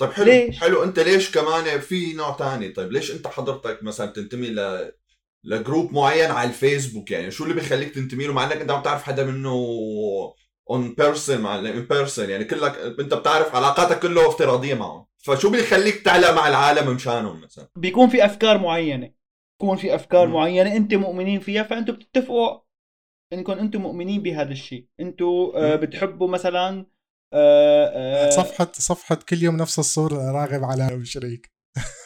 طيب حلو. ليش؟ حلو. انت ليش كمان في نوع تاني؟ طيب ليش انت حضرتك مثلا تنتمي ل ل group معين على الفيسبوك؟ يعني شو اللي بيخليك تنتمي له مع إنك أنت ما بتعرف حدا منه in person مع in person يعني كلك انت بتعرف علاقاتك كله افتراضيه معهم. فشو بيخليك تعلق مع العالم مشانهم مثلا؟ بيكون في أفكار معينة. بيكون في أفكار مم. معينة انت مؤمنين فيها فأنتم بتتفقوا انكم أنتم مؤمنين بهذا الشيء. أنتم آه،. بتحبوا مثلا آه، آه، صفحة صفحة كل يوم نفس الصورة راغب على وشريك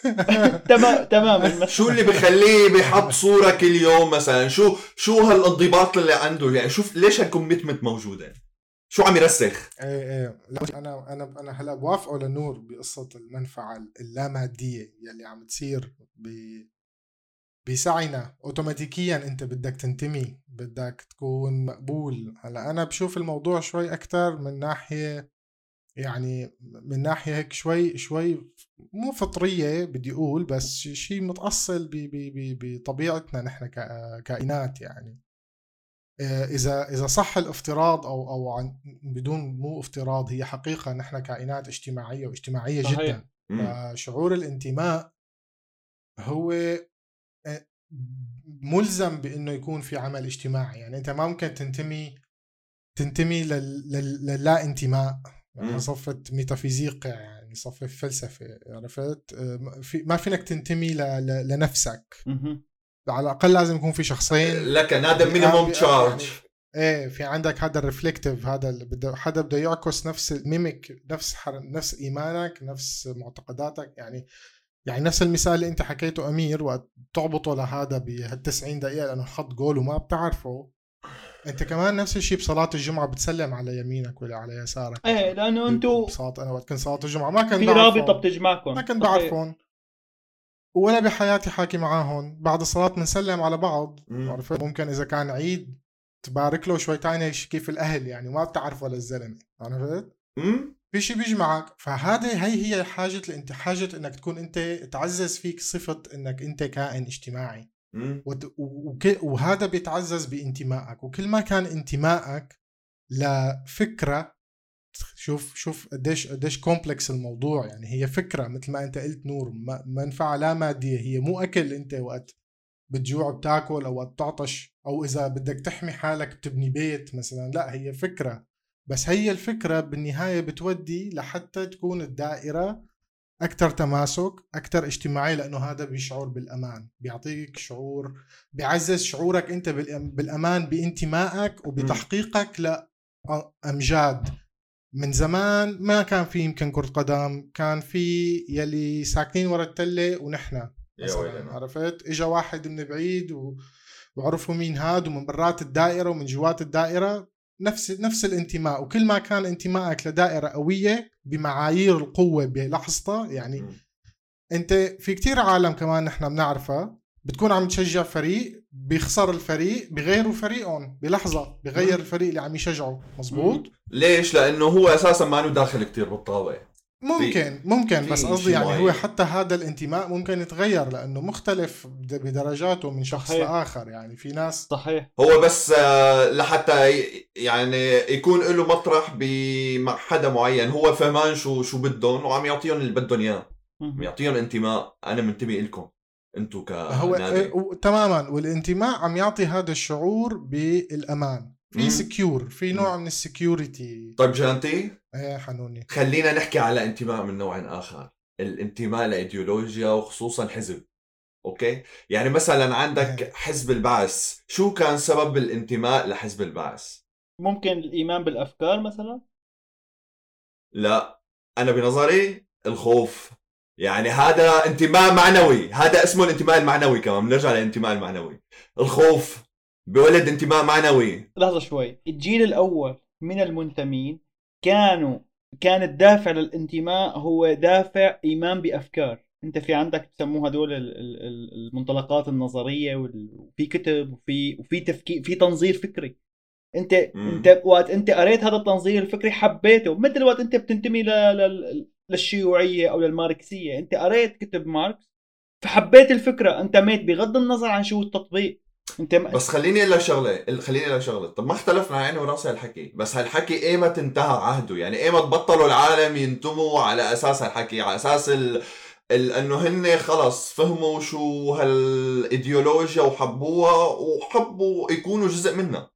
تمام تماما شو اللي بخليه بيحط صورة كل يوم مثلا؟ شو شو هالانضباط اللي عنده؟ يعني شوف ليش هالكوميتمنت موجودة؟ شو عم يرسخ؟ إيه إيه. لا أنا أنا أنا هلا بوافقه لنور بقصة المنفعة اللامادية يلي عم تصير ب بسعينا. اوتوماتيكيا أنت بدك تنتمي بدك تكون مقبول. هلا أنا بشوف الموضوع شوي أكثر من ناحية يعني من ناحية هيك شوي شوي مو فطرية بدي أقول بس شيء متأصل بطبيعتنا نحن كائنات يعني. إذا إذا صح الافتراض أو أو عن بدون مو افتراض هي حقيقة نحن كائنات اجتماعية واجتماعية صحيح. جدا مم. فشعور الانتماء هو آه، ملزم بإنه يكون في عمل اجتماعي يعني أنت ما ممكن تنتمي تنتمي لل- لل- للا انتماء. يعني صفة ميتافيزيقية يعني صفة فلسفة عرفت آه، في ما فينك تنتمي ل- ل- لنفسك. على الأقل لازم يكون في شخصين. لك هذا minimum charge إيه في عندك هذا ال reflective هذا اللي بده حدا بده يعكس نفس ال mimic نفس حر... نفس إيمانك نفس معتقداتك. يعني يعني نفس المثال اللي أنت حكيته أمير وقت تعبطه لهذا بهال 90 دقيقة لأنه حط جول وما بتعرفه. أنت كمان نفس الشيء بصلاة الجمعة بتسلم على يمينك ولا على يسارك. إيه لأنه أنتم بصلاة أنا وقت كنت صلاة الجمعة ما كنت في. رابطة بتجمعكم. ما كنت. بعرفهم. ولا بحياتي حاكي معاهم بعد الصلاة بنسلم على بعض. مم. عرفت ممكن إذا كان عيد تبارك له شوي تاني كيف الأهل يعني ما بتعرفه للزلمة عرفت؟ في شيء بيجمعك. فهذا هي هي حاجة انت حاجة إنك تكون إنت تعزز فيك صفة إنك إنت كائن اجتماعي؟ وت- وهذا بيتعزز بانتمائك. وكل ما كان انتمائك لفكرة شوف شوف قديش قديش كومبلكس الموضوع. يعني هي فكرة مثل ما أنت قلت نور ما- منفعة لا مادية. هي مو أكل أنت وقت بتجوع بتاكل أو وقت تعطش أو إذا بدك تحمي حالك بتبني بيت مثلا. لا هي فكرة. بس هي الفكرة بالنهاية بتودي لحتى تكون الدائرة أكثر تماسك أكثر اجتماعية لأنه هذا بيشعر بالأمان. بيعطيك شعور بيعزز شعورك أنت بالأم- بالأمان بانتمائك وبتحقيقك لأمجاد من زمان ما كان في يمكن كرة قدم كان في يلي ساكنين ورا التلة ونحن. مثلا ويلنا. عرفت؟ اجى واحد من بعيد و... وعرفوا مين هاد ومن برات الدائرة ومن جوات الدائرة نفس نفس الانتماء. وكل ما كان انتمائك لدائرة قوية بمعايير القوة بلحظتها يعني مم. أنت في كتير عالم كمان نحن بنعرفها بتكون عم تشجع فريق بيخسر الفريق بغيروا فريقهم بلحظة بغير مم. الفريق اللي عم يشجعه مزبوط ليش؟ لأنه هو أساسا ما له داخل كتير بالطابه ممكن ممكن بس قصدي يعني. هو حتى هذا الانتماء ممكن يتغير لأنه مختلف بد- بدرجاته من شخص صحيح. لآخر يعني في ناس صحيح هو بس آه، لحتى يعني يكون له مطرح مع حدا معين هو فهمان شو شو بدهم وعم يعطيهم اللي بدهم إياه. يعطيهم انتماء أنا منتمي لكم أنتم هو كنادي إيه، و- تماما. والانتماء عم يعطي هذا الشعور بالأمان. في secure في نوع من ال security طيب جانتي؟ إيه حنوني. خلينا نحكي على انتماء من نوع آخر الانتماء لإيديولوجيا وخصوصا حزب أوكي؟ يعني مثلا عندك إيه. حزب البعث شو كان سبب الانتماء لحزب البعث؟ ممكن الإيمان بالأفكار مثلا؟ لا. أنا بنظري الخوف. يعني هذا انتماء معنوي. هذا اسمه الانتماء المعنوي كمان. بنرجع للانتماء المعنوي. الخوف بولد انتماء معنوي. لحظة شوي. الجيل الأول من المنتمين كانوا كان الدافع للانتماء هو دافع إيمان بأفكار. أنت في عندك بسموها هدول ال- ال- ال- المنطلقات النظرية وفي كتب وفي وفي تفكير في تنظير فكري. انت مم. أنت وقت أنت قريت هذا التنظير الفكري حبيته. مثل وقت أنت بتنتمي ل... ل... للشيوعية أو للماركسية. أنت قريت كتب ماركس فحبيت الفكرة انتميت بغض النظر عن شو التطبيق. أنت م... بس خليني أقول لك شغلة خليني أقول لك شغلة. طب ما اختلفنا عيني وراسي هالحكي بس هالحكي ايمت انتهى عهده؟ يعني ايمت بطلوا العالم ينتموا على أساس هالحكي؟ على أساس ال... ال... إنه هن خلص فهموا شو هالإيديولوجيا وحبوها وحبوا يكونوا جزء منها.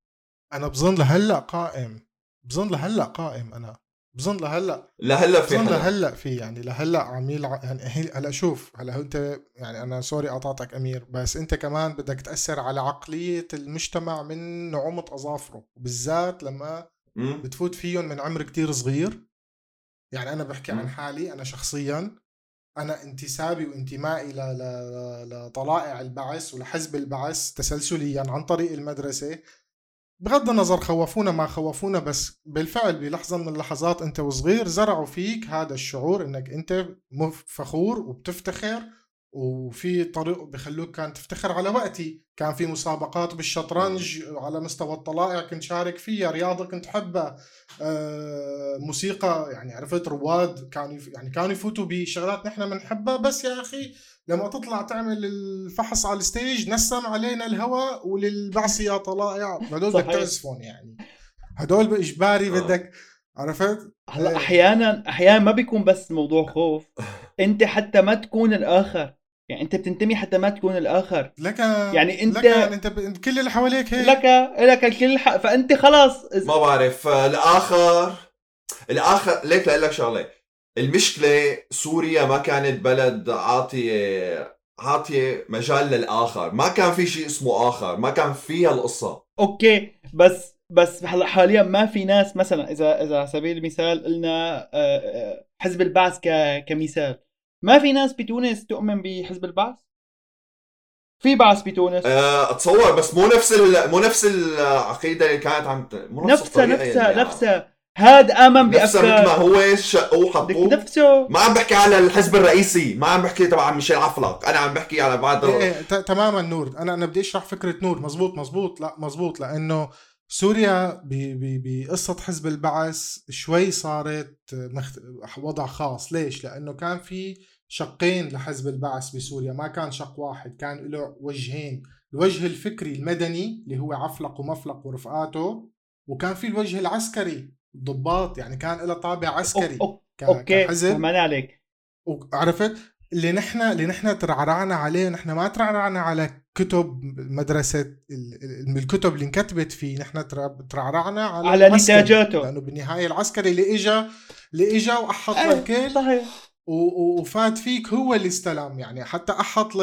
أنا بظن لهلأ قائم بظن لهلأ قائم أنا. بظن لهلا لهلا في بظن. لهلأ في يعني لهلأ عم يلعب يعني هلأ شوف هلأ انت يعني أنا سوري قطعتك أمير بس انت كمان بدك تأثر على عقلية المجتمع من نعومه أظافره وبالذات لما. بتفوت فيهم من عمر كتير صغير يعني أنا بحكي. عن حالي أنا شخصيا أنا انتسابي وانتمائي ل... ل... لطلائع البعث ولحزب البعث تسلسليا عن طريق المدرسة بغض النظر خوفونا ما خوفونا بس بالفعل بلحظة من اللحظات أنت وصغير زرعوا فيك هذا الشعور إنك أنت فخور وبتفتخر وفي طريق بخلوك كان تفتخر على وقتي. كان في مسابقات بالشطرنج على مستوى الطلائع كنت شارك فيها رياضة كنت حبها آه، موسيقى يعني عرفت رواد كانوا يعني كانوا يفوتوا بشغلات نحن بنحبها بس يا أخي لما تطلع تعمل الفحص على الستيج نسم علينا الهواء وللبعث يا طلائع. هدول بدك. تعزفون يعني. هدول إجباري آه. بدك عرفت؟ هلا إيه. أحيانا أحيانا ما بيكون بس موضوع خوف. أنت حتى ما تكون الآخر. يعني أنت بتنتمي حتى ما تكون الآخر. لك يعني أنت- لك أنت ب... كل اللي حواليك هيك. لك لك الكل فأنت خلاص ما بعرف. آه، الآخر الآخر ليك لاقول لك شغلة. المشكلة سوريا ما كانت بلد عاطية عاطية مجال للآخر. ما كان في شيء اسمه آخر ما كان فيها القصة. أوكي بس بس هلا حاليا ما في ناس مثلا إذا إذا على سبيل المثال قلنا آه، آه، حزب البعث ك- كمثال. ما في ناس بتونس تؤمن بحزب البعث؟ في بعث بتونس. أه، اتصور بس مو نفس ال... مو نفس العقيدة اللي كانت عم ت... مو نفس نفسها نفسها اللي- نفسها. هاد آمن نفسها مثل ما بافكار هو شقوه وحطوه نفسه. ما عم بحكي على الحزب الرئيسي ما عم بحكي تبع ميشيل عفلق أنا عم بحكي على بعض إيه إيه ت- تماما نور. أنا أنا بدي أشرح فكرة نور. مزبوط مزبوط. لا مزبوط. لأنه سوريا ب- ب- بقصة حزب البعث شوي صارت مخت... وضع خاص. ليش؟ لأنه كان في شقين لحزب البعث بسوريا. ما كان شق واحد كان له وجهين. الوجه الفكري المدني اللي هو عفلق ومفلق ورفقاته وكان في الوجه العسكري. الضباط يعني كان له طابع عسكري أوكي كحزب. فهمان عليك. وعرفت اللي نحن اللي نحن ترعرعنا عليه نحن ما ترعرعنا على كتب مدرسة من الكتب اللي انكتبت فيه نحن تر- ترعرعنا على على. نتاجاته. لأنه بالنهاية العسكري اللي اجا اللي إجا وأحط إيه، للكل صحيح. وفات فيك هو اللي استلم يعني حتى أحط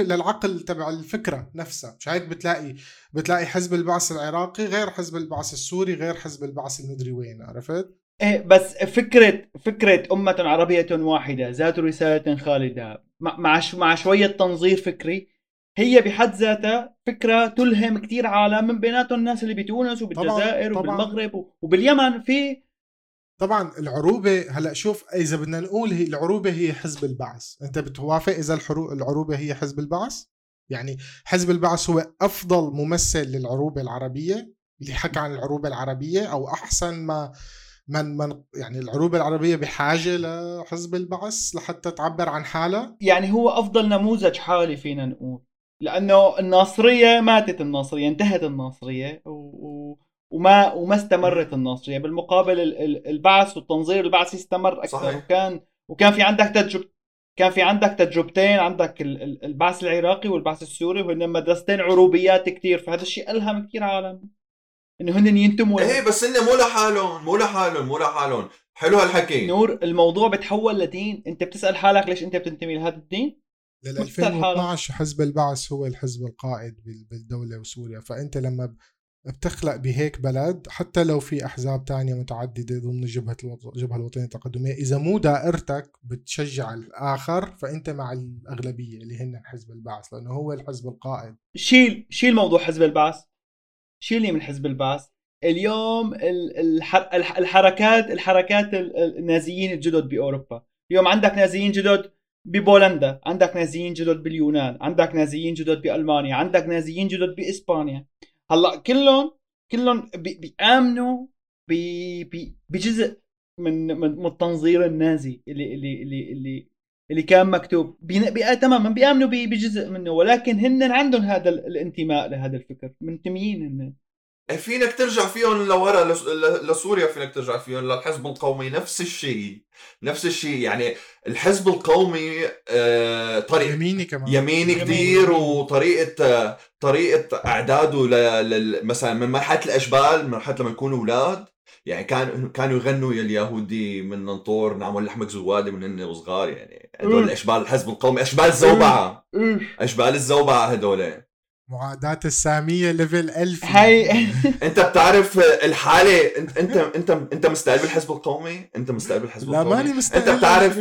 للعقل تبع الفكرة نفسها. مش هيك بتلاقي بتلاقي حزب البعث العراقي غير حزب البعث السوري غير حزب البعث المدري وين عرفت؟ إيه بس فكرة فكرة أمة عربية واحدة ذات رسالة خالدة مع مع شو- مع شوية تنظير فكري هي بحد ذاتها فكرة تلهم كتير عالم من بيناتهم الناس اللي بتونس وبالجزائر طبعاً. وبالمغرب و- وباليمن. في طبعا العروبة هلأ شوف إذا بدنا نقول هي العروبة هي حزب البعث. أنت بتوافق إذا الحرو... العروبة هي حزب البعث؟ يعني حزب البعث هو أفضل ممثل للعروبة العربية اللي حكى عن العروبة العربية أو أحسن ما من من يعني العروبة العربية بحاجة لحزب البعث لحتى تعبر عن حالها؟ يعني هو أفضل نموذج حالي فينا نقول. لأنه الناصرية ماتت الناصرية انتهت الناصرية و... وما وما استمرت الناصرية بالمقابل ال- ال- البعث والتنظير البعثي استمر أكثر صحيح. وكان وكان في عندك تجربة كان في عندك تجربتين عندك ال- ال- البعث العراقي والبعث السوري وهن مدرستين عروبيات كتير. فهذا الشيء ألهم كتير عالم. إنه هن ينتموا إيه بس إنه مو لحالهم مو لحالهم مو لحالهم. حلو هالحكي. نور الموضوع بتحول لدين. أنت بتسأل حالك ليش أنت بتنتمي لهذا الدين؟ لل مختل حالك. 2012 حزب البعث هو الحزب القائد بال- بالدولة وسوريا. فأنت لما بتخلق بهيك بلد حتى لو في أحزاب تانية متعددة ضمن جبهة الوط- الجبهة الوطنية التقدمية إذا مو دائرتك بتشجع الآخر فأنت مع الأغلبية اللي هن حزب البعث لأنه هو الحزب القائد. شيل شيل موضوع حزب البعث؟ شيلي من حزب البعث؟ اليوم ال- الح- الح- الحركات الحركات ال- ال- النازيين الجدد بأوروبا. اليوم عندك نازيين جدد ببولندا عندك نازيين جدد باليونان عندك نازيين جدد بألمانيا عندك نازيين جدد بإسبانيا. هلأ كلهم كلهم بي- بيآمنوا ب- ب- بجزء من من التنظير النازي اللي اللي اللي اللي اللي كان مكتوب. بي... بي... تماما بيآمنوا. بجزء منه. ولكن هن عندهم هذا ال- الانتماء لهذا الفكر. منتميين هن فينك ترجع فيهم لورا لس- ل- لسوريا فينك ترجع فيهم للحزب القومي. نفس الشيء نفس الشيء. يعني الحزب القومي آه، طريق يميني كمان. يميني. كثير وطريقة طريقة إعداده ل... ل... مثلا من مرحلة الأشبال من مرحلة لما يكونوا أولاد. يعني كان كانوا يغنوا يا اليهودي من ننطور نعمل لحمك زواده من هن وصغار يعني هدول. اشبال الحزب القومي أشبال الزوبعة. أشبال الزوبعة هدول. معاداة السامية ليفل 1000 هاي. انت بتعرف الحالة انت انت انت انت مستقل بالحزب القومي؟ انت مستقل بالحزب لا القومي. ماني مستقل انت بتعرف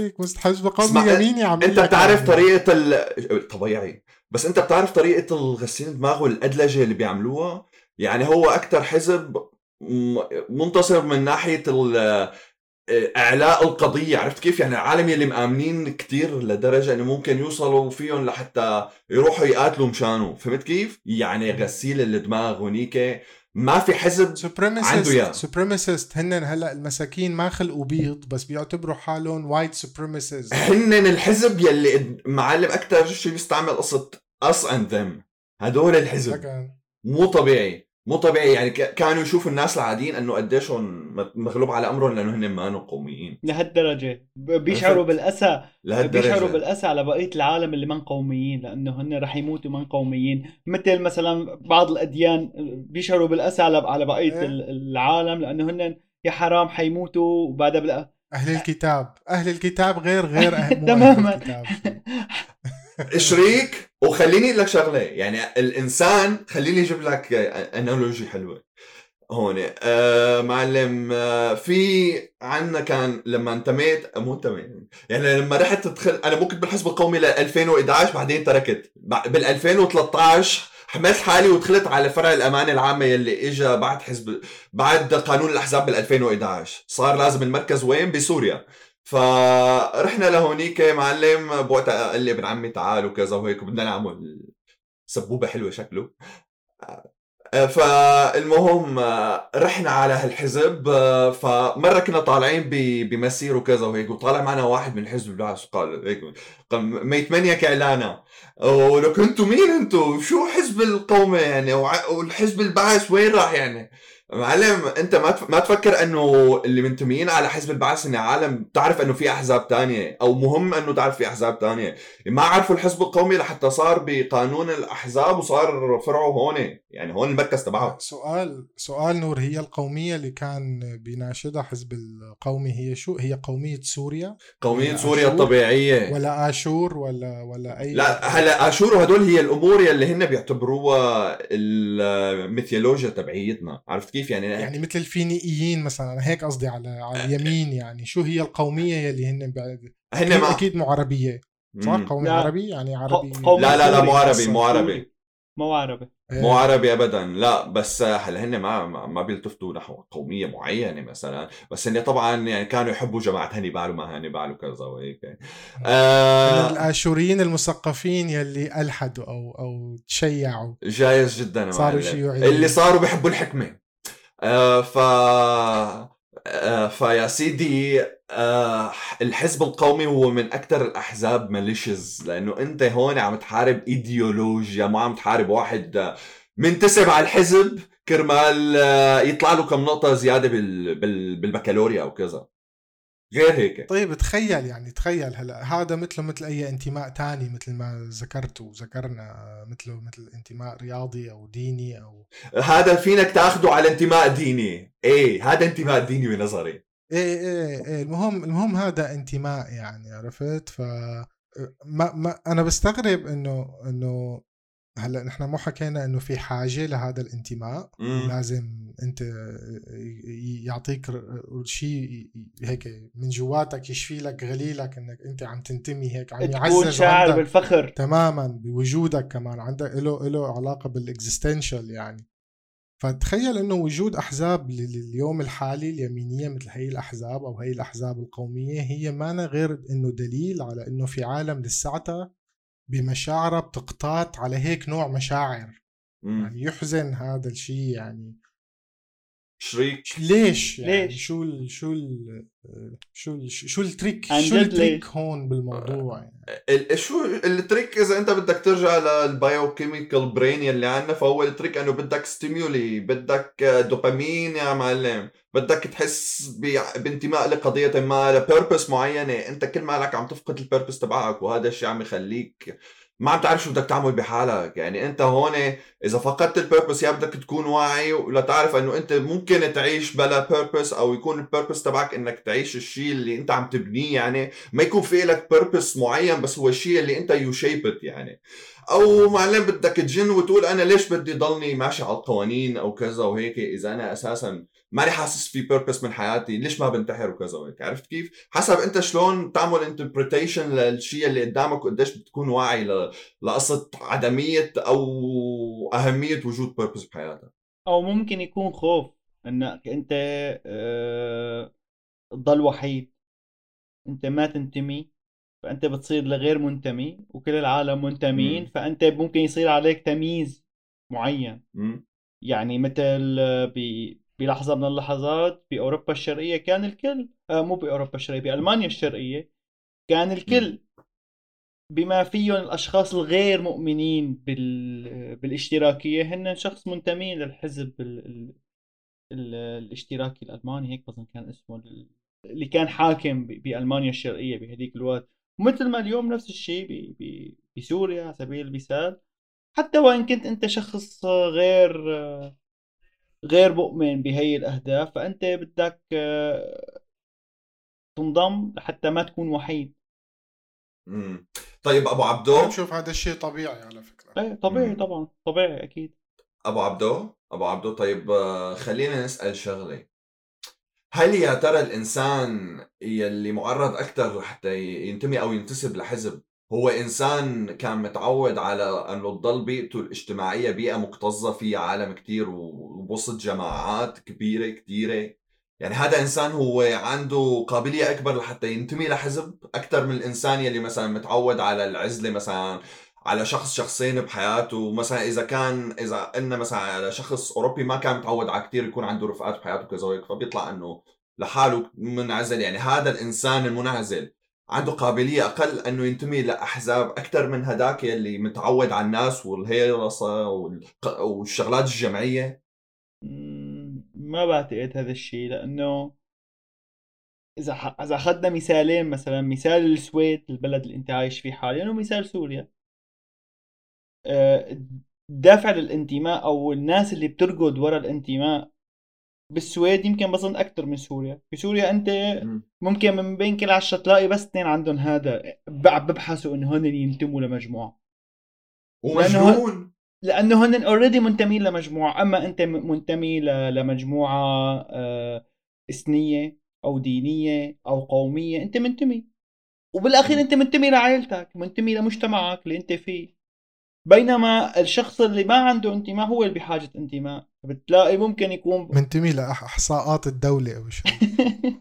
بقومي اسمع، يميني عم انت بتعرف يعني. طريقة ال... طبيعي. بس انت بتعرف طريقة الغسيل الدماغ والأدلجة اللي بيعملوها؟ يعني هو أكثر حزب منتصر من ناحية ال... إعلاء القضية. عرفت كيف؟ يعني العالم اللي مآمنين كتير لدرجة إنه ممكن يوصلوا فيهم لحتى يروحوا يقاتلوا مشانه. فهمت كيف؟ يعني غسيل الدماغ ونيكه ما في حزب عنده إياه. supremacist هن هلأ المساكين ما خلقوا بيض بس بيعتبروا حالهم white supremacist هن الحزب يلي معلم أكثر شيء بيستعمل قصة us and them. هدول الحزب. مو طبيعي. مو طبيعي يعني ك- كانوا يشوفوا الناس العاديين إنه قديش هم مغلوب على أمرهم لأنه هن ما قوميين. لهالدرجة. ب- بيشعروا؟ بالأسى لهالدرجة. بيشعروا بالأسى على بقية العالم اللي من قوميين لأنه هن رح يموتوا من قوميين. مثل مثلا بعض الأديان بيشعروا بالأسى على على بقية إيه. ال- العالم لأنه هن يا حرام حيموتوا وبعدها بلا. أهل الكتاب. أهل الكتاب غير غير تماما. الكتاب. شريك وخليني أقول لك شغلة يعني الإنسان خليني أجيب لك انالوجي حلوة. هون آه معلم آه في عنا كان لما انتميت مو انتميت يعني لما رحت تدخل أنا مو كنت بالحزب القومي ل 2011 بعدين تركت. بال 2013 حملت حالي ودخلت على فرع الأمانة العامة يلي اجى بعد حزب بعد قانون الأحزاب بال 2011 صار لازم المركز وين؟ بسوريا. فرحنا لهونيك معلم. بوقتها قال لي ابن عمي تعال وكذا وهيك بدنا نعمل سبوبة حلوة شكله. فالمهم رحنا على هالحزب فمرة كنا طالعين بمسير وكذا وهيك وطالع معنا واحد من حزب البعث قال هيك قال ميتمنيك اعلانا ولو أنتوا مين أنتوا؟ شو حزب القومه يعني؟ والحزب البعث وين راح يعني؟ معلم انت ما ما تفكر انه اللي منتميين على حزب البعث إن عالم تعرف انه في أحزاب تانية أو مهم انه تعرف في أحزاب تانية. ما عرفوا الحزب القومي لحتى صار بقانون الأحزاب وصار فرعه هون. يعني هون المركز تبعه. سؤال سؤال نور هي القومية اللي كان بيناشدها حزب القومي هي شو؟ هي قومية سوريا؟ قومية ولا سوريا أشور؟ الطبيعية. ولا آشور؟ ولا ولا أي لا هلا آشور هدول هي الأمور يلي هن بيعتبروها الميثولوجيا تبعيتنا. عرفت كيف؟ يعني, يعني مثل الفينيقيين مثلا أنا هيك قصدي على على اليمين يعني شو هي القومية يلي هن بعد هن ما أكيد مو عربية صح مم. قومي لا. عربي يعني عربي لا لا لا. مو عربي مو عربي. مو عربي إيه. مو عربي ابدا لا بس هلأ هن ما ما ما بيلتفتوا نحو قومية معينة مثلا بس هن طبعا يعني كانوا يحبوا جماعة هانيبال وما هانيبال وكذا وهيك من آه الآشوريين المثقفين يلي ألحدوا أو أو تشيعوا جايز جدا صاروا. شيوعيين. اللي صاروا بيحبوا الحكمة آه ف آه فيا سيدي آه الحزب القومي هو من أكثر الأحزاب ماليشز لأنه أنت هون عم تحارب ايديولوجيا ما عم تحارب واحد منتسب على الحزب كرمال يطلع له كم بال بال بالبكالوريا أو كذا. غير هيك. طيب تخيل يعني تخيل هلا هذا مثله مثل أي انتماء تاني مثل ما ذكرت وذكرنا مثله مثل انتماء رياضي أو ديني أو هذا فينك تاخده على انتماء ديني. إيه هذا انتماء ديني بنظري. إيه إيه إيه. المهم المهم هذا انتماء يعني عرفت؟ ف ما ما أنا بستغرب إنه إنه هلأ نحن مو حكينا إنه في حاجة لهذا الانتماء مم. لازم أنت يعطيك شيء هيك من جواتك يشفي لك غليلك إنك أنت عم تنتمي هيك عم تكون يعزز شاعر عندك بالفخر تماما بوجودك كمان عندك له له علاقة بالاكزيستنشال يعني فتخيل إنه وجود أحزاب لل- اليوم الحالي اليمينية مثل هي الأحزاب أو هي الأحزاب القومية هي ما غير إنه دليل على إنه في عالم لساتها بمشاعره بتقتات على هيك نوع مشاعر مم. يعني يحزن هذا الشيء يعني شريك ليش يعني ليش؟ شو ال شو ال شو ال شو ال trick شو ال trick؟ هون بالموضوع يعني ال- شو ال trick إذا أنت بدك ترجع لل biochemical brain يلي عندنا فهو ال trick إنه بدك stimuli بدك دوبامين يا معلم بدك تحس ب- بانتماء لقضية ما ل purpose معينة أنت كل مالك عم تفقد ال purpose تبعك وهذا الشيء عم يخليك ما عم تعرف شو بدك تعمل بحالك. يعني انت هون إذا فقدت ال purpose يا بدك تكون واعي ولا تعرف إنه أنت ممكن تعيش بلا purpose أو يكون ال purpose تبعك إنك تعيش الشيء اللي أنت عم تبنيه. يعني ما يكون في لك purpose معين بس هو الشيء اللي أنت you shape it يعني. أو معلم بدك تجن وتقول أنا ليش بدي ضلني ماشي على القوانين أو كذا وهيك إذا أنا أساسا ماني حاسس في purpose من حياتي ليش ما بنتحر وكذا وهيك؟ عرفت كيف؟ حسب أنت شلون تعمل interpretation للشيء اللي قدامك وقديش بتكون واعي ل- لقصة عدمية أو أهمية وجود بيربس بحياتك. أو ممكن يكون خوف إنك أنت آه، تضل وحيد. أنت ما تنتمي فأنت بتصير لغير منتمي وكل العالم منتمين مم. فأنت ممكن يصير عليك تمييز معين. مم؟ يعني مثل ب بلحظة من اللحظات بأوروبا الشرقية كان الكل. آه مو بأوروبا الشرقية بألمانيا الشرقية كان الكل. بما فيهم الأشخاص الغير مؤمنين بال... بالاشتراكية هن شخص منتمين للحزب ال... ال... ال... الاشتراكي الألماني. هيك بظن كان اسمه ال- اللي كان حاكم ب... بألمانيا الشرقية بهذيك الوقت. ومثل ما اليوم نفس الشيء ب... ب... بسوريا على سبيل المثال. حتى وإن كنت أنت شخص غير غير مؤمن بهي الأهداف فأنت بدك آه، تنضم لحتى ما تكون وحيد. مم. طيب أبو أنا عبدو بشوف هذا الشيء طبيعي على فكرة. إيه طبيعي مم. طبعا طبيعي أكيد. أبو عبدو؟ أبو عبدو طيب آه، خلينا نسأل شغلة. هل يا ترى الإنسان يلي معرض أكثر حتى ينتمي أو ينتسب لحزب هو إنسان كان متعود على إنه تضل بيئته الاجتماعية بيئة مكتظة فيها عالم كتير ووسط جماعات كبيرة كتيرة. يعني هذا إنسان هو عنده قابلية أكبر لحتى ينتمي لحزب أكثر من الإنسان يلي مثلا متعود على العزلة مثلا على شخص شخصين بحياته. مثلا إذا كان إذا قلنا مثلا على شخص أوروبي ما كان متعود على كثير يكون عنده رفقات بحياته كذا فبيطلع إنه لحاله منعزل. يعني هذا الإنسان المنعزل عنده قابلية أقل أنه ينتمي لأحزاب أكثر من هداك يلي متعود على الناس والق- والشغلات الجمعيه ما بعتقد هذا الشيء لأنه إذا ح... إذا أخذنا مثالين مثلا مثال السويد البلد اللي أنت عايش فيه حاليا ومثال سوريا. آه، دافع للانتماء أو الناس اللي بتركض ورا الانتماء بالسويد يمكن بظن أكثر من سوريا. في سوريا أنت مم. ممكن من بين كل عشرة تلاقي بس اثنين عندهم هذا ببحثوا إنه هن ينتموا لمجموعة. ومجنون. لأنه هن اوريدي منتمين لمجموعة. أما أنت منتمي ل- لمجموعة آه، إثنية أو دينية أو قومية أنت منتمي. وبالأخير. أنت منتمي لعائلتك منتمي لمجتمعك اللي أنت فيه. بينما الشخص اللي ما عنده انتماء هو اللي بحاجة انتماء بتلاقي ممكن يكون منتمي لاحصاءات الدولة أو شيء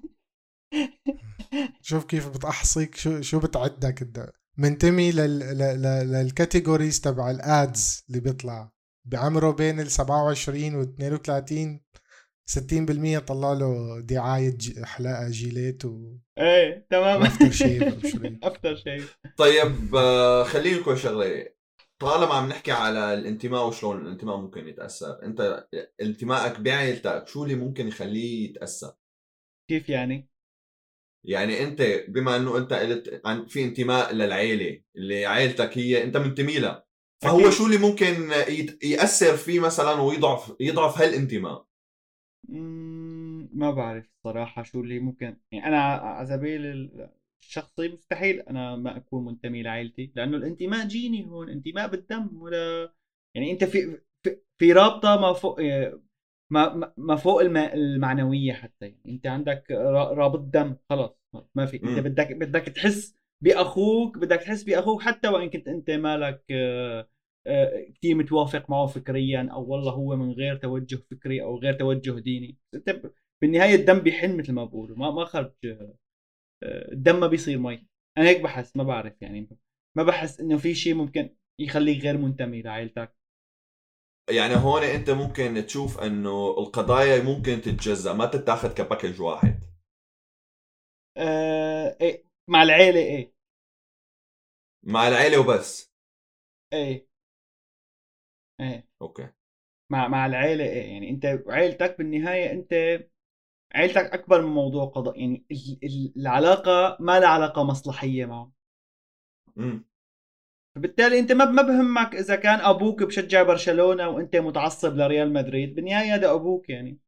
شوف كيف بتحصيك شو شو بتعدك الد- منتمي لل... لل... لل... لل categories تبع ال ads اللي بيطلع. بعمره بين ال 27 و 32 60% طلع له دعاية. حلاقة جيليت و إيه تمام. shave شو. هيك. after shave. طيب آه، خليني لكم شغلة. طالما عم نحكي على الانتماء وشلون الانتماء ممكن يتأثر انت انتمائك بعائلتك شو اللي ممكن يخليه يتأثر كيف يعني؟ يعني انت بما انه انت قلت عن في انتماء للعيلة اللي عائلتك هي انت منتمي لها فهو أكيد. شو اللي ممكن يأثر فيه مثلا ويضعف يضعف هالانتماء ما بعرف صراحة شو اللي ممكن يعني أنا على سبيل الشخصي مستحيل أنا ما أكون منتمي لعائلتي لأنه الإنتماء جيني هون إنتماء بالدم ولا يعني أنت في في, في رابطة ما فوق ما ما- ما فوق الم- المعنوية حتى يعني أنت عندك را- رابط دم خلاص ما في مم. بدك بدك تحس بأخوك بدك تحس بأخوك حتى وإن كنت أنت مالك آه، آه، كتير متوافق معه فكريا أو والله هو من غير توجه فكري أو غير توجه ديني أنت بالنهاية الدم بيحن مثل ما بقولوا ما ما خرج آه، آه، الدم ما بيصير مي. أنا هيك بحس ما بعرف يعني. ما بحس إنه في شيء ممكن يخليك غير منتمي لعائلتك. يعني هون أنت ممكن تشوف إنه القضايا ممكن تتجزأ ما تتاخذ كباكج واحد. آه إيه مع العيلة إيه. مع العيلة وبس. إيه. إيه. أوكي. مع مع العيلة إيه. يعني أنت عيلتك بالنهاية أنت عيلتك أكبر من موضوع قضاء يعني ال- ال- العلاقة ما لها علاقة مصلحية معه. امم فبالتالي أنت ما ما بهمك إذا كان أبوك بشجع برشلونة وأنت متعصب لريال مدريد بالنهاية هذا أبوك يعني.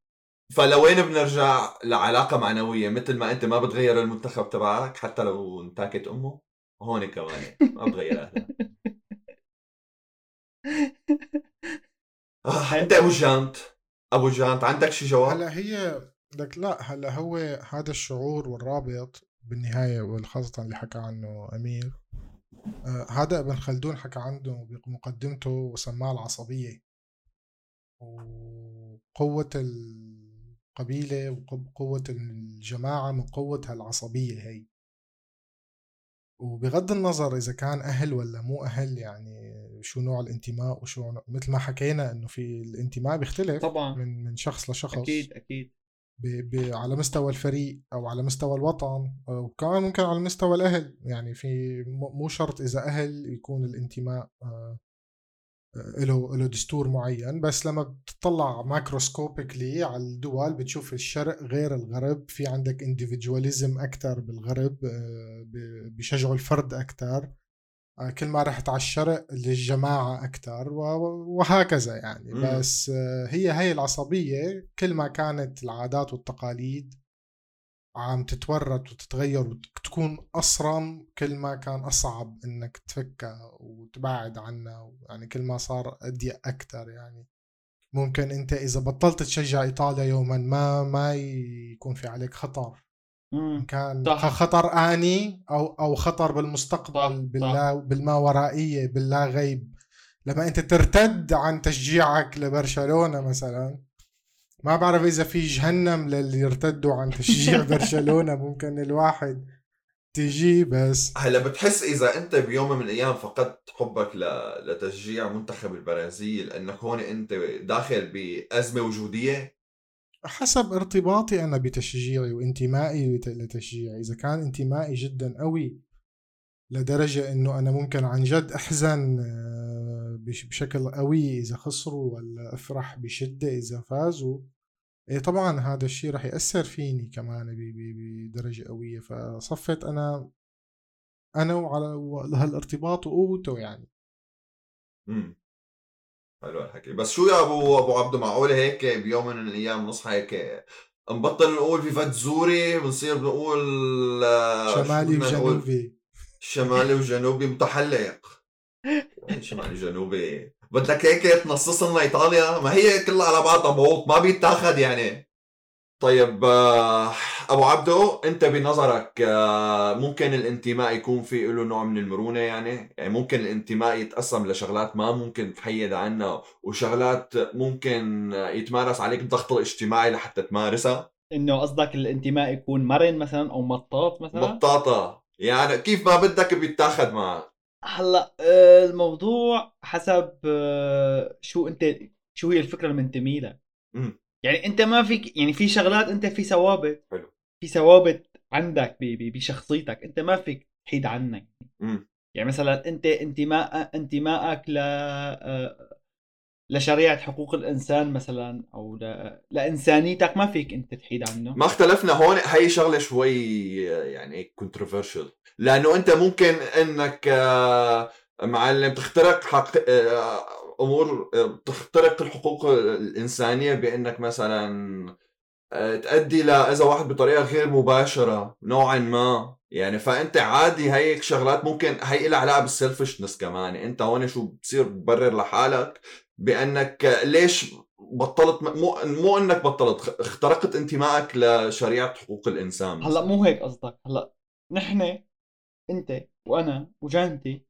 فلوين بنرجع لعلاقة معنوية؟ مثل ما أنت ما بتغير المنتخب تبعك حتى لو انتاكت أمه هون كمان ما بتغير اهلها آه، أنت أبو جانت أبو جانت عندك شي جواب؟ هلا هي لك لا هلأ هو هذا الشعور والرابط بالنهاية والخاصة اللي حكى عنه أمير آه هذا ابن خلدون حكى عنه بمقدمته وسماه العصبية. وقوة القبيلة وقوة الجماعة من قوة هالعصبية هي. وبغض النظر إذا كان أهل ولا مو أهل يعني شو نوع الانتماء وشو نوع مثل ما حكينا إنه في الانتماء بيختلف طبعا. من من شخص لشخص. أكيد أكيد. ب ب على مستوى الفريق أو على مستوى الوطن وكمان ممكن على مستوى الأهل. يعني في مو شرط إذا أهل يكون الانتماء آه، آه، له له دستور معين. بس لما بتطلع macroscopically على الدول بتشوف الشرق غير الغرب في عندك individualism أكثر بالغرب آه، ب- بيشجعوا الفرد أكثر كل ما رحت على الشرق للجماعة أكثر وهكذا يعني. مم. بس آه، هي هي العصبية كل ما كانت العادات والتقاليد عم تتورط وتتغير وتكون أصرم كل ما كان أصعب إنك تفكها وتبعد عنها يعني كل ما صار أضيق أكثر يعني. ممكن أنت إذا بطلت تشجع إيطاليا يوما ما ما يكون في عليك خطر. مم. كان صح. خطر آني أو أو خطر بالمستقبل صح. باللا بالماورائية باللا غيب لما أنت ترتد عن تشجيعك لبرشلونة مثلا ما بعرف إذا في جهنم للي يرتدوا عن تشجيع برشلونة ممكن الواحد تجي بس هلا بتحس إذا أنت بيوم من الأيام فقدت حبك ل... لتشجيع منتخب البرازيل إنك هون أنت داخل بأزمة وجودية حسب ارتباطي أنا بتشجيعي وانتمائي لت- لتشجيعي. إذا كان انتمائي جدا قوي لدرجة إنه أنا ممكن عن جد أحزن آه، بش- بشكل قوي إذا خسروا ولا أفرح بشدة إذا فازوا إيه طبعا هذا الشيء رح يأثر فيني كمان بدرجة قوية. فصفت أنا أنا وعلى هالارتباط وقوته يعني. حلو الحكي. بس شو يا ابو أبو عبده؟ معقوله هيك بيوم من الأيام نصحى هيك نبطل نقول في فت زوري بنصير بنقول آه، شمالي؟ وجنوبي. شمالي وجنوبي متحلق. شمالي جنوبي بدك هيك تنصص لنا ايطاليا ما هي كلها على بعضها بوط ما بيتاخد يعني. طيب آه، أبو عبدو أنت بنظرك آه، ممكن الانتماء يكون في له نوع من المرونة يعني؟ يعني ممكن الانتماء يتقسم لشغلات ما ممكن تحيد عنها وشغلات ممكن يتمارس عليك الضغط الاجتماعي لحتى تمارسها؟ إنه قصدك الانتماء يكون مرن مثلا أو مطاط مثلا؟ مطاطة. يعني كيف ما بدك بيتاخد معك؟ هلأ آه، الموضوع حسب آه، شو أنت شو هي الفكرة اللي منتمي لها. يعني انت ما فيك يعني في شغلات انت في ثوابت حلو. في ثوابت عندك بشخصيتك انت ما فيك تحيد عنها مم. يعني مثلا انت انتماء انتمائك ل آه، لشريعة حقوق الإنسان مثلا أو ل... لإنسانيتك ما فيك انت تحيد عنه ما اختلفنا هون هي شغلة شوي يعني كونتروفيرشل لأنه أنت ممكن إنك آه، معلم تخترق حق آه، أمور آه، تخترق الحقوق الإنسانية بأنك مثلا آه، تأدي لاذى واحد بطريقة غير مباشرة نوعا ما. يعني فأنت عادي هيك شغلات ممكن هي لها علاقة بالسيلفشنس كمان. أنت هون شو بتصير؟ تبرر لحالك بأنك ليش بطلت؟ مو مو إنك بطلت اخترقت انتمائك لشريعة حقوق الإنسان هلأ مو هيك قصدك. هلأ نحن أنت وأنا وجانتي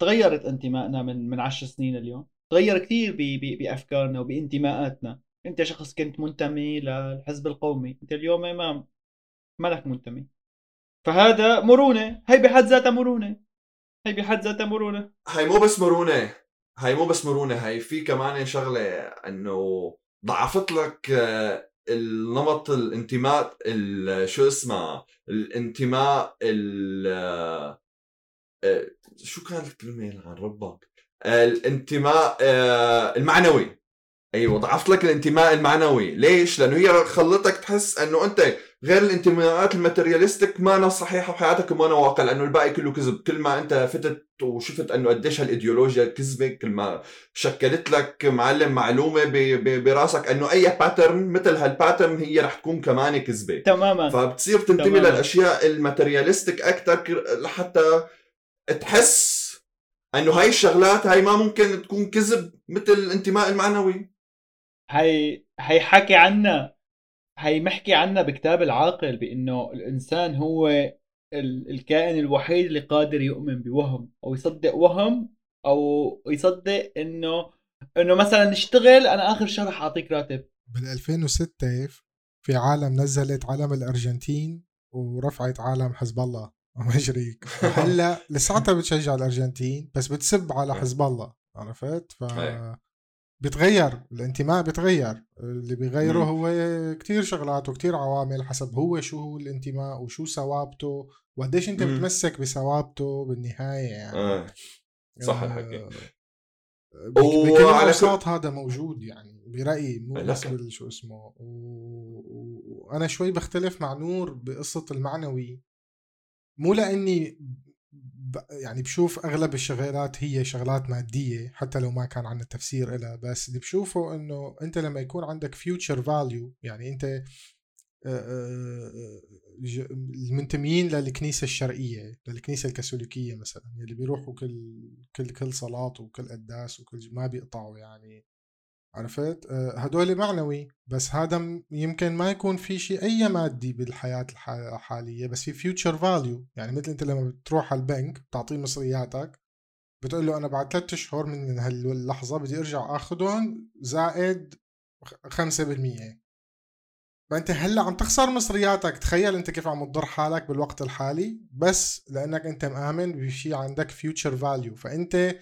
تغيرت انتمائنا من من عشر سنين اليوم. تغير كثير بأفكارنا وبانتماءاتنا. انت شخص كنت منتمي للحزب القومي انت اليوم ما مالك منتمي. فهذا مرونة. هي بحد ذاتها مرونة. هي بحد ذاتها مرونة. هي مو بس مرونة. هاي مو بس مرونة. هاي في كمان شغلة إنه ضعفت لك آه، النمط الانتماء شو اسمه الانتماء ال شو كانت الكلمة عن ربك؟ الانتماء المعنوي. أيوه ضعفت لك الانتماء المعنوي. ليش؟ لأنه هي خلتك تحس أنه أنت غير الانتماءات الماترياليستيك ما أنا صحيحة بحياتك وما أنا واقع لأنه الباقي كله كذب. كل ما أنت فتت وشفت أنه قديش هالإيديولوجيا كذبه كل ما شكلت لك معلم معلومة براسك أنه أي pattern مثل هال pattern هي رح تكون كمان كذبة. تماما. فبتصير تنتمي تماماً. للأشياء ال materialistic أكثر لحتى تحس انه هاي الشغلات هاي ما ممكن تكون كذب مثل الانتماء المعنوي. هي هي حكي عنا هي محكي عنا بكتاب العاقل بإنه الإنسان هو الكائن الوحيد اللي قادر يؤمن بوهم أو يصدق وهم أو يصدق إنه إنه مثلا نشتغل أنا آخر شهر حاعطيك راتب. بال 2006 في عالم نزلت علم الأرجنتين ورفعت عالم حزب الله. مشريك هلا لساتها بتشجع الأرجنتين بس بتسب على حزب الله عرفت؟ ف بيتغير الانتماء بيتغير اللي بيغيره هو كتير شغلات وكتير عوامل حسب هو شو هو الانتماء وشو ثوابته وقديش أنت متمسك بثوابته بالنهاية يعني. آه. صح الحكي. بكل الاوساط هذا موجود يعني برأيي مو بس شو اسمه. وأنا شوي بختلف مع نور بقصة المعنوي. مو لإني يعني بشوف أغلب الشغلات هي شغلات مادية حتى لو ما كان عندنا تفسير لها بس اللي بشوفه إنه أنت لما يكون عندك future value يعني أنت المنتميين للكنيسة الشرقية للكنيسة الكاثوليكية مثلا اللي بيروحوا كل كل كل صلاة وكل قداس وكل ما بيقطعوا يعني عرفت؟ آه، هدول معنوي بس هذا يمكن ما يكون في شيء أي مادي بالحياة الحالية بس في فيوتشر فاليو يعني مثل أنت لما بتروح على البنك بتعطيه مصرياتك بتقول له أنا بعد ثلاثة اشهر من هاللحظة بدي أرجع اخذهم زائد 5% فأنت هلأ عم تخسر مصرياتك. تخيل أنت كيف عم تضر حالك بالوقت الحالي بس لأنك أنت مآمن بشيء عندك future value فأنت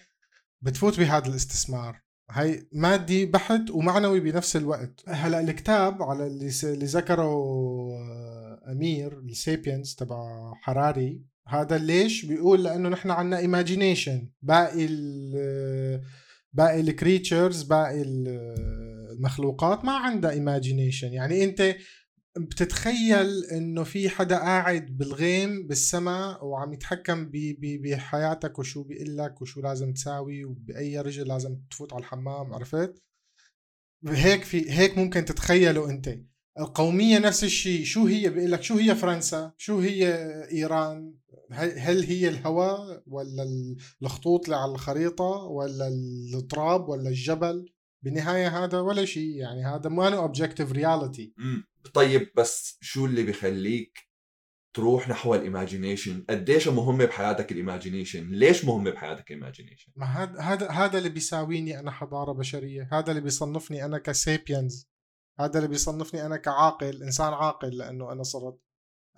بتفوت بهذا الاستثمار. هاي مادي بحت ومعنوي بنفس الوقت. هلا الكتاب على اللي, اللي ذكره آه، أمير ال Sapiens تبع حراري هذا ليش؟ بيقول لأنه نحن عندنا imagination باقي ال باقي ال creatures باقي المخلوقات ما عندها ايماجينيشن يعني أنت بتتخيل إنه في حدا قاعد بالغيم بالسماء وعم يتحكم بحياتك وشو بيقول لك وشو لازم تساوي وبأي رجل لازم تفوت على الحمام عرفت؟ هيك في هيك ممكن تتخيله أنت. القومية نفس الشيء شو هي بيقول لك شو هي فرنسا؟ شو هي إيران؟ هل هي الهواء ولا الخطوط اللي على الخريطة ولا التراب ولا الجبل؟ بالنهاية هذا ولا شيء يعني هذا ما objective reality طيب بس شو اللي بخليك تروح نحو ال imagination قديش مهمة بحياتك ال imagination ليش مهمة بحياتك ال imagination ما هذا هذا هذا اللي بيساويني أنا حضارة بشرية هذا اللي بيصنفني أنا ك sapiens هذا اللي بيصنفني أنا كعاقل إنسان عاقل لأنه أنا صرت.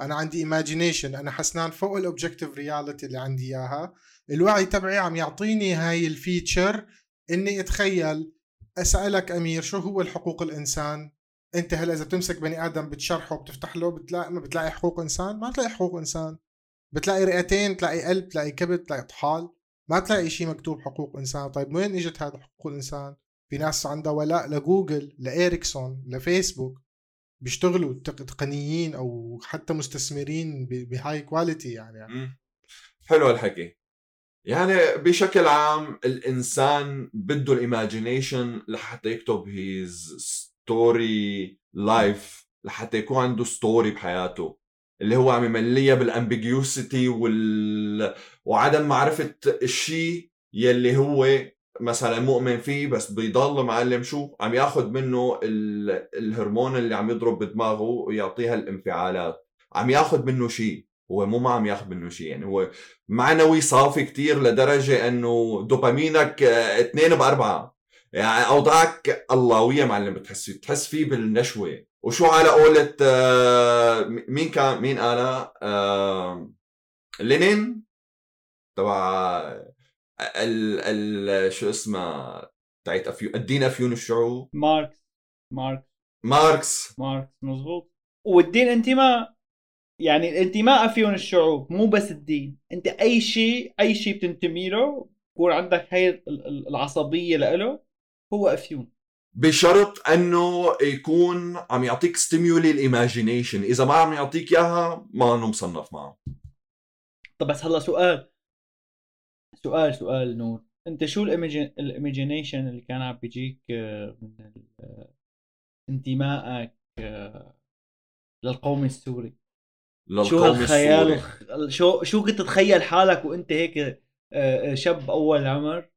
أنا عندي imagination أنا حسنان فوق ال objective reality اللي عندي إياها. الوعي تبعي عم يعطيني هاي ال feature إني أتخيل أسألك أمير شو هو الحقوق الإنسان؟ أنت هلأ إذا بتمسك بني آدم بتشرحه بتفتح له بتلاقي ما بتلاقي حقوق إنسان؟ ما بتلاقي حقوق إنسان. بتلاقي رئتين بتلاقي قلب بتلاقي كبد بتلاقي طحال. ما تلاقي شيء مكتوب حقوق إنسان. طيب وين إجت هذا حقوق الإنسان؟ في ناس عندها ولاء لجوجل لإيريكسون لفيسبوك. بيشتغلوا تقنيين أو حتى مستثمرين بهاي quality يعني. حلو الحكي يعني بشكل عام الإنسان بده ال imagination لحتى يكتب his story life لحتى يكون عنده story بحياته. اللي هو عم يمليها بال ambiguity وال... وعدم معرفة الشيء يلي هو مثلا مؤمن فيه بس بيضل معلم شو؟ عم ياخذ منه ال... الهرمون اللي عم يضرب بدماغه ويعطيها الانفعالات. عم ياخذ منه شيء هو مو ما عم ياخذ منه شيء يعني هو معنوي صافي كتير لدرجة إنه دوبامينك اثنين بأربعة. يعني أوضاعك اللهوية معلم بتحس بتحس فيه بالنشوة. وشو على قولة آه، مين كان مين آه، لينين؟ تبع ال ال شو اسمه تاعت أفيون الدين أفيون الشعوب ماركس. ماركس. ماركس. ماركس مزبوط والدين انتماء يعني الانتماء افيون الشعوب مو بس الدين. أنت أي شيء أي شيء بتنتمي له يكون عندك ال- العصبية له هو أفيون. بشرط إنه يكون عم يعطيك stimuli ال imagination إذا ما عم يعطيك إياها ما إنه مصنف معه. طب بس هلأ سؤال. سؤال سؤال نور. أنت شو ال imagination اللي كان عم بيجيك آه، من آه، انتمائك آه، للقومي السوري؟ شو هالخيال؟ شو شو كنت تتخيل حالك وانت هيك آه، آه، شاب أول عمر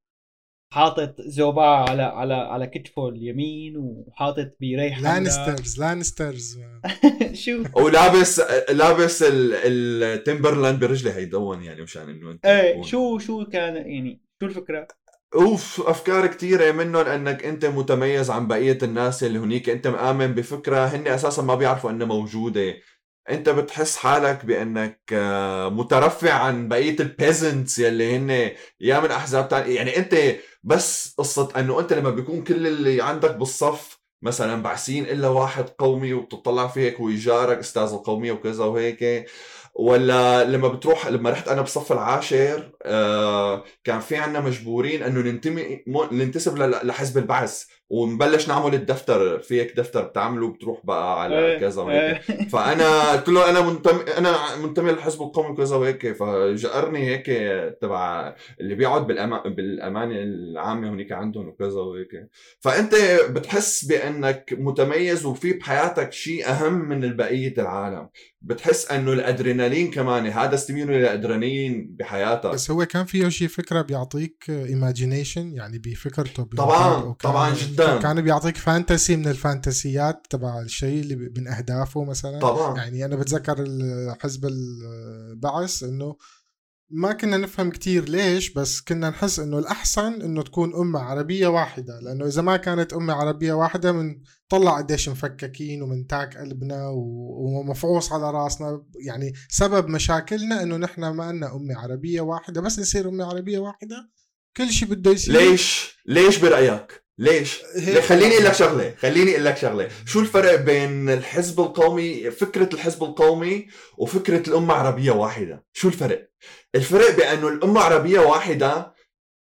حاطط زوبعة على على على كتفه اليمين وحاطط حمراء Lannisters Lannisters. شو؟ ولابس لابس ال- ال Timberland برجلي هيدون يعني مشان إنه أنت إيه شو شو كان يعني؟ شو الفكرة؟ أوف أفكار كثيره منهم إنك أنت متميز عن بقية الناس اللي هنيك أنت مآمن بفكرة هن أساسا ما بيعرفوا إنها موجودة. انت بتحس حالك بانك آه، مترفع عن بقية ال peasants يلي هن يا من أحزاب تانية. يعني انت بس قصة إنه انت لما بيكون كل اللي عندك بالصف مثلا بعثيين إلا واحد قومي وبتطلع فيك ويجارك أستاذ القومية وكذا وهيك ولا لما بتروح لما رحت أنا بالصف العاشر آه كان في عنا مجبورين إنه ننتمي ننتسب لحزب البعث. ونبلش نعمل الدفتر في هيك دفتر بتعمله بتروح بقى على إيه، كذا وهيك إيه. فأنا قلت له أنا منتمي أنا منتمي للحزب القومي وكذا وهيك فجأرني هيك تبع اللي بيقعد بالأما... بالامانه العامة هنيك عندهم وكذا وهيك. فأنت بتحس بأنك متميز وفي بحياتك شيء أهم من البقيه العالم. بتحس إنه الأدرينالين كمان هذا ستيمولي الأدرينالين بحياتك. بس هو كان فيه شيء فكرة بيعطيك imagination يعني بفكرته طبعاً، طبعاً جداً. كان. بيعطيك fantasy من الفانتسيات تبع الشيء اللي من أهدافه مثلا. طبعا. يعني أنا بتذكر حزب البعث إنه ما كنا نفهم كتير ليش بس كنا نحس إنه الأحسن إنه تكون أمة عربية واحدة. لأنه إذا ما كانت أمة عربية واحدة منطلع قديش مفككين ومنتاك قلبنا ومفعوص على رأسنا. يعني سبب مشاكلنا إنه نحن ما لنا أمة عربية واحدة. بس نصير أمة عربية واحدة كل شيء بده يصير. ليش؟ ليش برأيك؟ ليش؟ خليني أقول لك شغلة خليني أقول لك شغلة. شو الفرق بين الحزب القومي فكرة الحزب القومي وفكرة الأمة عربيه واحدة؟ شو الفرق؟ الفرق بأنه الأمة عربيه واحدة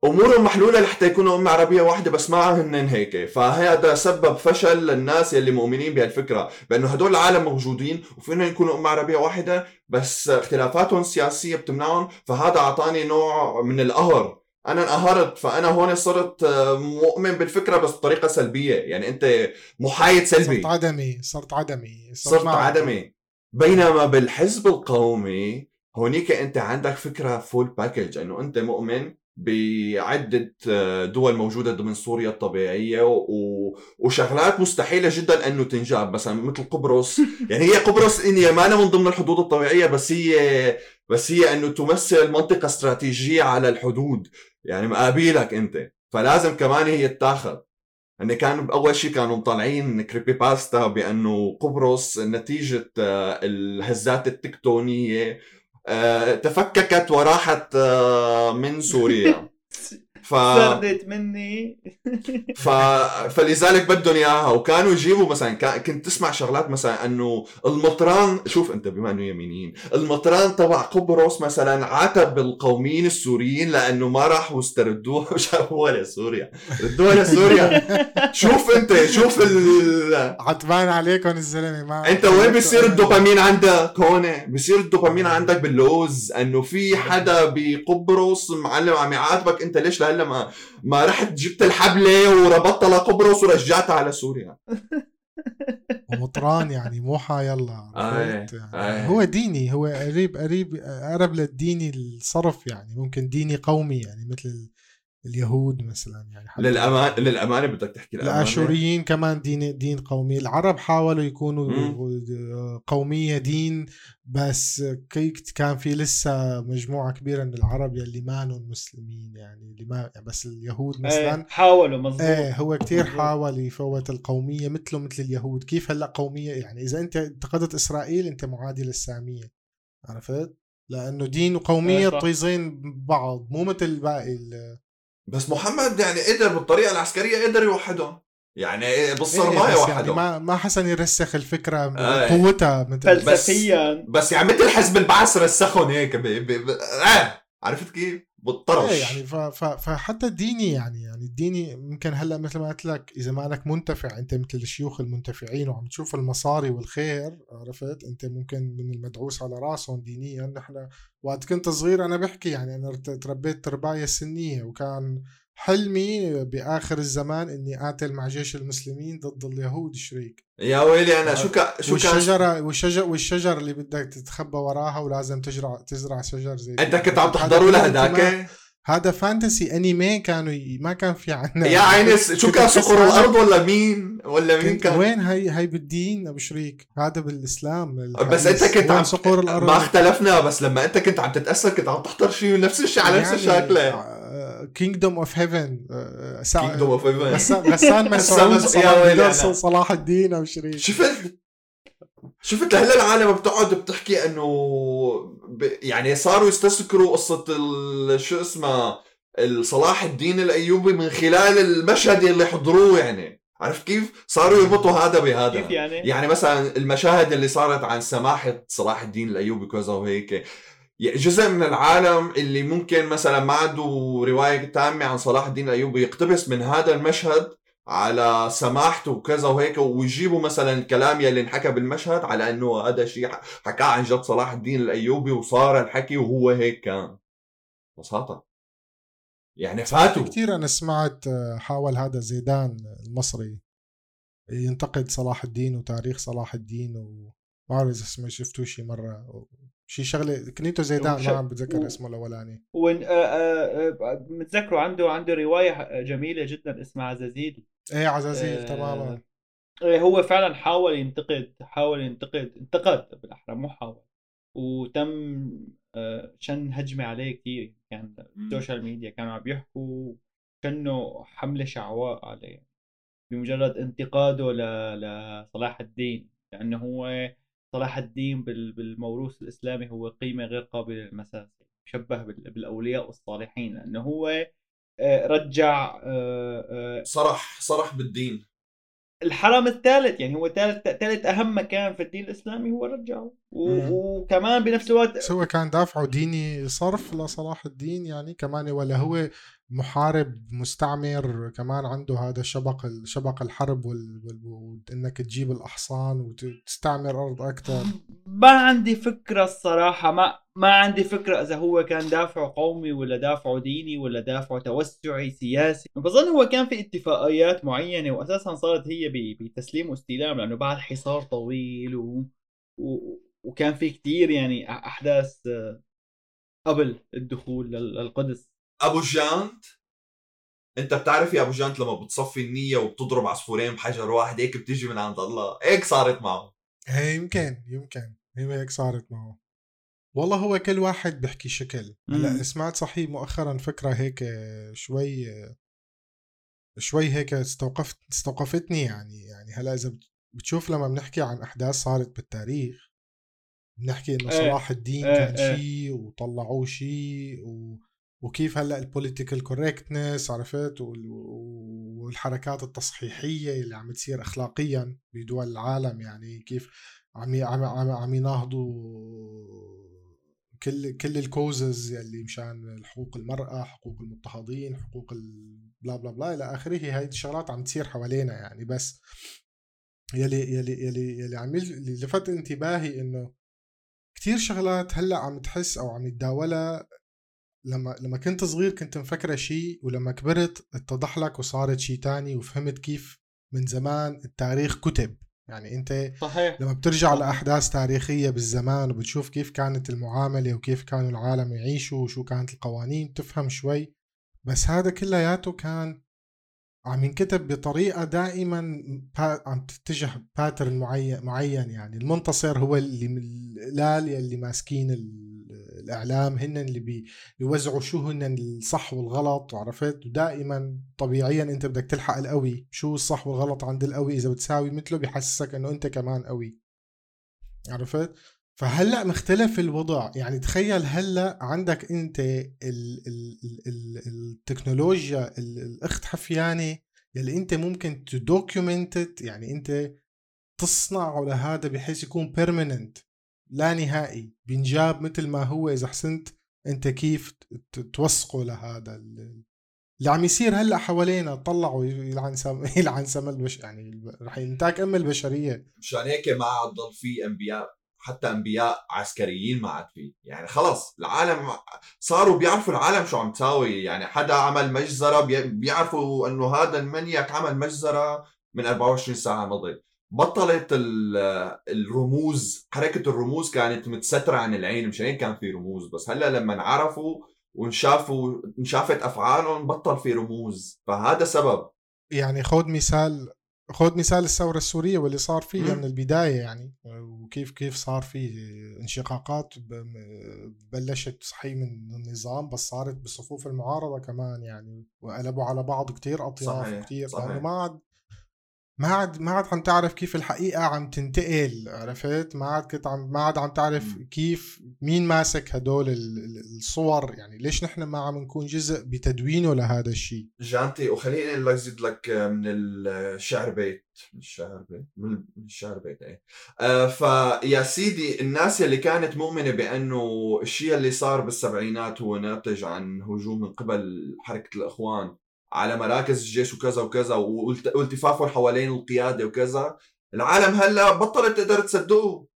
أمورهم محلولة لحتى يكونوا أمة عربية واحدة بس ما هن هيك. فهذا سبب فشل للناس يلي مؤمنين بهالفكرة بأنه هدول العالم موجودين وفينا يكونوا أمة عربية واحدة بس اختلافاتهم السياسيه بتمنعهم. فهذا أعطاني نوع من القهر. أنا انقهرت فأنا هون صرت آه، مؤمن بالفكرة بس بطريقة سلبية. يعني أنت محايد سلبي. صرت عدمي صرت عدمي صرت ما- عدمي. بينما بالحزب القومي هونيك أنت عندك فكرة full package إنه أنت مؤمن بعدة آه، دول موجودة ضمن سوريا الطبيعية و... وشغلات مستحيلة جدا إنه تنجاب مثلا مثل قبرص. يعني هي قبرص إن هي ما من ضمن الحدود الطبيعية بس هي بس هي إنه تمثل منطقة استراتيجية على الحدود. يعني مقابلك أنت. فلازم كمان هي تاخذ إن كان أول شيء كانوا مطلعين كريبي باستا بأنه قبرص نتيجة آه، الهزات التكتونية تفككت وراحت آه، من سوريا. ف... سردت مني. ف... فلذلك بدهم إياها. وكانوا يجيبوا مثلا كنت تسمع شغلات مثلا إنه المطران شوف أنت بما إنه يمينيين. المطران تبع قبرص مثلا عاتب القوميين السوريين لأنه ما راحوا استردوها وجابوها لسوريا ردوها لسوريا شوف أنت شوف ال... عتبان عليكم الزلمة ما أنت وين بيصير الدوبامين عندك؟ هون. بيصير الدوبامين عندك باللوز. إنه في حدا بقبرص معلم عم يعاتبك أنت ليش لهلا ما ما رحت جبت الحبلة وربطتها لقبرص ورجعتها على سوريا ومطران يعني مو يلا آه، عرفت؟ يعني آه. هو ديني هو قريب قريب أقرب للديني الصرف يعني ممكن ديني قومي يعني مثل اليهود مثلا يعني حتى للامان للأمانة بدك تحكي الأمانة؟ الاشوريين كمان دين دين قومي العرب حاولوا يكونوا قومية دين بس كان في لسه مجموعة كبيرة من العرب يلي ما مسلمين يعني اللي ما بس اليهود مثلا. إيه، حاولوا مظبوط. إيه هو كتير مظبوط. حاول يفوت القومية مثله مثل اليهود. كيف هلأ قومية؟ يعني إذا أنت انتقدت إسرائيل أنت معادي للسامية عرفت؟ لأنه دين وقومية إيه،. طيزين ببعض مو مثل باقي ال- بس محمد يعني قدر بالطريقة العسكرية قدر يوحدهم. يعني بالصرمايه إيه، بس يعني ما ما حسن يرسخ الفكرة آه. قوتها مثل فلسفيا. بس يعني مثل حزب البعث رسخهم هيك ب... ب... ب... آه عرفت كيف؟ بالطرش إيه يعني. فحتى الديني يعني يعني الديني يمكن هلأ مثل ما قلت لك إذا مالك منتفع أنت مثل الشيوخ المنتفعين وعم تشوف المصاري والخير عرفت أنت ممكن من المدعوس على رأسهم دينيا نحن وقت كنت صغير أنا بحكي يعني أنا تربيت ترباية سنية وكان حلمي بآخر الزمان إني قاتل مع جيش المسلمين ضد اليهود الشريك يا ويلي أنا شو كا... شو كان والشجره والشجر والشجر اللي بدك تتخبى وراها ولازم تزرع تزرع شجر زي انت كنت عم تحضروا لهداك؟ هذا فانتسي انمي كانوا ي... ما كان في عنا. يا عيني شو كان صقر الأرض ولا مين؟ ولا مين كان؟ وين هي هي بالدين؟ أبو شريك هذا بالإسلام بس أنت كنت عم صقور الأرض؟ ما اختلفنا بس لما أنت كنت عم تتأثر كنت عم تحضر شيء نفس الشيء على نفس الشكله Kingdom of Heaven Kingdom of Heaven غسان مسعود صلاح, الدين ابو شريك شفت؟ شفت لهلا العالم بتقعد بتحكي إنه ب... يعني صاروا يستذكروا قصة ال... شو اسمها صلاح الدين الأيوبي من خلال المشهد اللي حضروه يعني. عرفت كيف؟ صاروا يربطوا هذا بهذا. كيف يعني؟ يعني مثلا المشاهد اللي صارت عن سماحة صلاح الدين الأيوبي كذا وهيك. جزء من العالم اللي ممكن مثلا ما عنده رواية تامة عن صلاح الدين الايوبي يقتبس من هذا المشهد على سماحته وكذا وهيك ويجيبوا مثلا الكلام يلي انحكى بالمشهد على إنه هذا شيء حكاه عن جد صلاح الدين الأيوبي وصار الحكي وهو هيك كان. بساطه يعني فاتوا. كثير أنا سمعت آه، حاول هذا زيدان المصري ينتقد صلاح الدين وتاريخ صلاح الدين و ما بعرف إذا اسمه شفتوه شي مرة. شي شغلة كنيتو زيدان ما عم بتذكر و- اسمه الاولاني وإن آه، آه، آه، متذكره عنده عنده رواية جميلة جدا اسمها عزازيل. إيه عزازيل آه، تماما. إيه، هو فعلا حاول ينتقد حاول ينتقد انتقد بالأحرى مو حاول. وتم شن هجمة عليه كثير كان السوشيال ميديا كانوا عم يحكوا كأنه حملة شعواء عليه. بمجرد انتقاده ل- لصلاح الدين. لأنه هو صلاح الدين بال- بالموروث الإسلامي هو قيمة غير قابلة للمساس بال- بالأولياء والصالحين لأنه هو آه، رجع آه، آه، صرح صرح بالدين الحرم الثالث يعني هو ثالث ثالث أهم مكان في الدين الإسلامي هو رجعه. وكمان بنفس الوقت هو كان دافعه ديني صرف لصلاح الدين يعني كمان ولا هو محارب مستعمر كمان عنده هذا شبق شبق الحرب. وإنك تجيب الأحصان وتستعمر أرض أكثر ما عندي فكرة الصراحة ما ما عندي فكرة إذا هو كان دافعه قومي ولا دافعه ديني ولا دافعه توسعي سياسي بظن هو كان في اتفاقيات معينة واساسا صارت هي. بتسليم واستلام لأنه بعد حصار طويل و... و... وكان في كتير يعني أحداث قبل الدخول لل- للقدس أبو جانت أنت بتعرف يا أبو جانت لما بتصفي النية وبتضرب عصفورين بحجر واحد هيك بتيجي من عند الله هيك صارت معه إيه يمكن يمكن هي هيك صارت معه والله هو كل واحد بيحكي شكل هلأ. سمعت صحيح مؤخرا فكرة هيك شوي شوي هيك استوقفت استوقفتني يعني يعني هلأ إذا بت- بتشوف لما بنحكي عن أحداث صارت بالتاريخ بنحكي إنه إيه. صلاح الدين إيه، كان إيه. شيء وطلعوه شيء و... وكيف هلأ ال political correctness عرفت؟ وال- والحركات التصحيحية اللي عم تصير اخلاقيا بدول العالم يعني كيف عم عم عم, عم يناهضوا كل كل ال causes اللي مشان حقوق المرأة حقوق المضطهدين حقوق blah blah blah إلى آخره. هاي الشغلات عم تصير حوالينا يعني. بس يلي يلي يلي يلي عم اللي لفت انتباهي إنه كتير شغلات هلأ عم تحس أو عم يتداولها لما لما كنت صغير كنت مفكرة شيء ولما كبرت اتضح لك وصارت شيء تاني وفهمت كيف من زمان التاريخ كتب. يعني أنت صحيح. لما بترجع لأحداث تاريخية بالزمان وبتشوف كيف كانت المعاملة وكيف كانوا العالم يعيشوا وشو كانت القوانين تفهم شوي. بس هذا كلياته كان عم ينكتب بطريقة دائما عم تتجه pattern معين معين يعني. المنتصر هو اللي من القلال اللي ماسكين ال- الإعلام هن اللي بي بيوزعوا شو هن الصح والغلط عرفت؟ ودائما طبيعيا أنت بدك تلحق القوي شو الصح والغلط عند القوي؟ إذا بتساوي مثله بيحسسك إنه أنت كمان قوي. عرفت؟ فهلأ مختلف الوضع. يعني تخيل هلأ عندك أنت ال ال ال التكنولوجيا الاخت حفيانه يلي أنت ممكن تدوكيومنت يعني أنت تصنعه لهذا بحيث يكون بيرمننت لا نهائي بينجاب مثل ما هو إذا حسنت أنت كيف توثقه لهذا اللي عم يصير هلأ حوالينا. طلعوا يلعن سم يلعن سم البش يعني رح ينتاك أم البشرية. مشان هيك ما عاد ضل في أنبياء. حتى أنبياء عسكريين ما عاد في يعني خلص العالم صاروا بيعرفوا العالم شو عم تساوي. يعني حدا عمل مجزرة بيعرفوا إنه هذا المنيك عمل مجزرة من 24 ساعة مضت بطلت الرموز حركة الرموز كانت متسترة عن العين. مشان هيك كان في رموز بس هلأ لما عرفوا وانشافوا انشافت أفعالهم بطل في رموز. فهذا سبب. يعني خذ مثال خذ مثال الثورة السورية واللي صار فيها من البداية يعني وكيف كيف صار في انشقاقات بلشت صحيح من النظام بس صارت بصفوف المعارضة كمان يعني وقلبوا على بعض كتير أطياف كثير لأنه ما عاد ما عاد ما عاد عم تعرف كيف الحقيقة عم تنتقل عرفت؟ ما عاد كنت عم ما عاد عم تعرف كيف مين ماسك هدول الصور. يعني ليش نحن ما عم نكون جزء بتدوينه لهذا الشيء؟ جانتي وخليني أقول لك زيد لك من الشعر بيت. من الشعر بيت؟ من الشعر بيت إيه. آه فيا سيدي الناس اللي كانت مؤمنة بأنه الشيء اللي صار بالسبعينات هو ناتج عن هجوم من قبل حركة الإخوان. على مراكز الجيش وكذا وكذا والتفافهم حوالين القيادة وكذا. العالم هلأ بطلت تقدر تصدقه.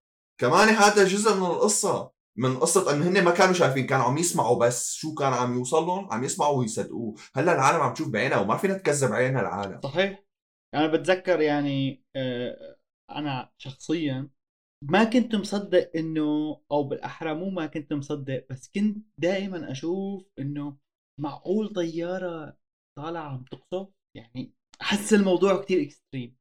كمان هذا جزء من القصة من قصة انه هن ما كانوا شايفين كانوا عم يسمعوا بس شو كان عم يوصل لهم عم يسمعوا ويصدقوه. هلأ العالم عم تشوف بعينها وما فينا تكذب عينها العالم. صحيح. أنا بتذكر يعني آه، أنا شخصيا ما كنت مصدق إنه أو بالأحرى مو ما كنت مصدق بس كنت دائما أشوف إنه معقول طيارة طالعه عم تقصف يعني احس الموضوع كتير اكستريم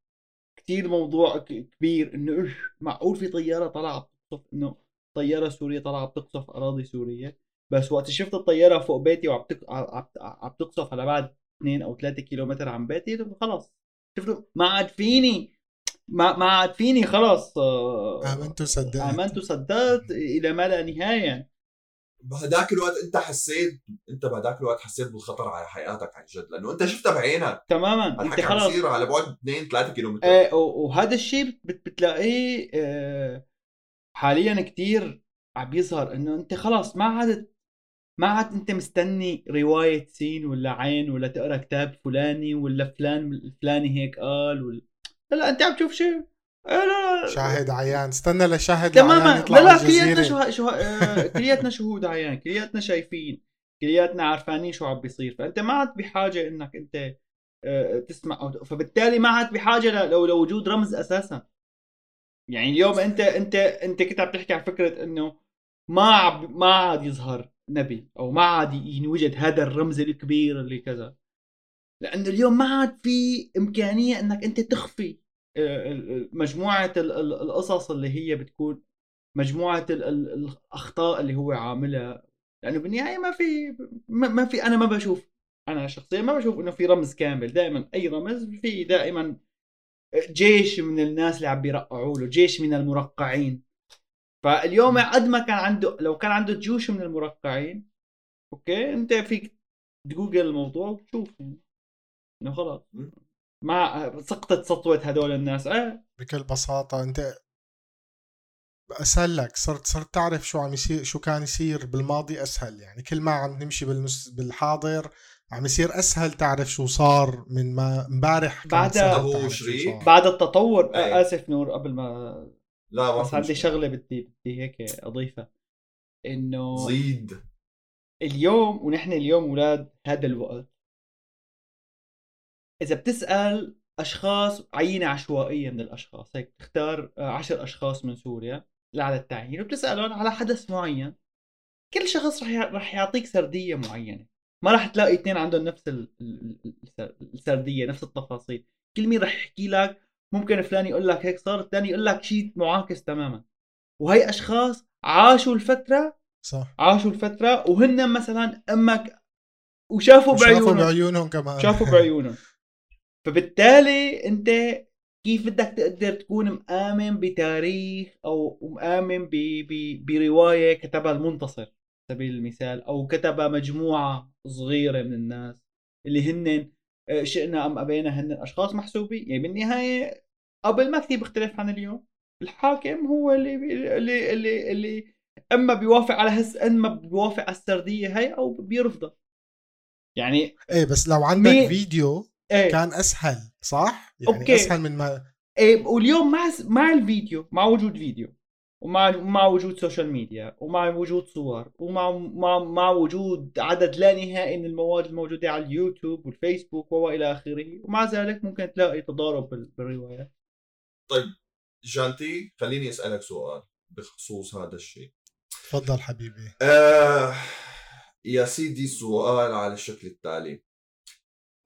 كتير موضوع كبير إنه إيش معقول في طيارة طالعة بتقصف إنه طيارة سورية طالعة بتقصف أراضي سورية بس وقت شفت الطيارة فوق بيتي وعم عم تقصف على بعد 2 أو 3 كيلومتر عن بيتي خلص شفت ما عاد فيني ما ما عاد فيني خلص آه، آمنت وصدقت آمنت وصدقت إلى ما لا نهاية. بهداك الوقت انت حسيت انت بهداك الوقت حسيت بالخطر على حياتك عن جد لأنه انت شفتها بعينك. تماما. أنت خلص بصير على بعد 2 3 كيلومتر. إيه وهذا الشيء بتلاقيه آه، حاليا كتير عم يظهر إنه أنت خلص ما عاد ما عاد أنت مستني رواية سين ولا عين ولا تقرأ كتاب فلاني ولا فلان الفلاني هيك قال ولا لا أنت عم تشوف شيء. لا لا شاهد عيان. استنى لشاهد تماما لا لا كلياتنا شو... شو... آه، كلياتنا شهود عيان. كلياتنا شايفين. كلياتنا عارفانين شو عم بيصير. فأنت ما عاد بحاجة إنك أنت آه، تسمع. فبالتالي ما عاد بحاجة لو لوجود رمز أساسا. يعني اليوم انت انت أنت كنت عم تحكي عن فكرة إنه ما عب... ما عاد يظهر نبي أو ما عاد ينوجد هذا الرمز الكبير اللي كذا. لأنه اليوم ما عاد في إمكانية إنك أنت تخفي مجموعة القصص اللي هي بتكون مجموعة الأخطاء اللي هو عاملها. لأنه بالنهاية ما في ما في أنا ما بشوف أنا شخصيا ما بشوف إنه في رمز كامل. دائما أي رمز في دائما جيش من الناس اللي عم بيرقعوا له جيش من المرقعين. فاليوم قد ما كان عنده لو كان عنده جيوش من المرقعين أوكي أنت فيك تجوجل الموضوع وتشوف يعني. إنه خلاص. ما سقطت سطوة هذول الناس. آه بكل بساطة أنت أسهل لك. صرت صرت تعرف شو عم يصير شو كان يصير بالماضي أسهل. يعني كل ما عم نمشي بالمس... بالحاضر عم يصير أسهل تعرف شو صار من ما امبارح بعد بعد التطور. أيه. آسف نور قبل ما لا بس عندي شغلة بدي بدي هيك أضيفها. إنه زيد. اليوم ونحن اليوم أولاد هذا الوقت إذا بتسأل أشخاص عينة عشوائية من الأشخاص هيك تختار آه، عشر أشخاص من سوريا على التعيين وبتسألهم على حدث معين. كل شخص رح رح يعطيك سردية معينة. ما راح تلاقي اثنين عندهم نفس السردية نفس التفاصيل. كل مين رح يحكي لك ممكن فلان يقول لك هيك صار الثاني يقول لك شيء معاكس تماما. وهي أشخاص عاشوا الفترة صح. عاشوا الفترة وهن مثلا أمك وشافوا بعيونهم. شافوا بعيونهم كمان. شافوا بعيونهم. فبالتالي انت كيف بدك تقدر تكون مآمن بتاريخ أو مآمن ب... ب... برواية كتبها المنتصر سبيل المثال أو كتبها مجموعة صغيرة من الناس اللي هن آه، شئنا أم أبينا هن أشخاص محسوبين. يعني بالنهاية قبل ما كثير بيختلف عن اليوم الحاكم هو اللي اللي اللي, اللي أما بيوافق على هس أما بيوافق على السردية هي أو بيرفضها. يعني إيه بس لو عندك مي- فيديو إيه. كان أسهل صح؟ يعني أوكي. أسهل من ما إيه واليوم مع مع الفيديو مع وجود فيديو ومع مع وجود social media ومع وجود صور ومع مع, مع وجود عدد لا نهائي من المواد الموجودة على اليوتيوب والفيسبوك وإلى آخره. ومع ذلك ممكن تلاقي تضارب بال- بالروايات. جانتي خليني أسألك سؤال بخصوص هذا الشيء. تفضل حبيبي. آه يا سيدي سؤال على الشكل التالي.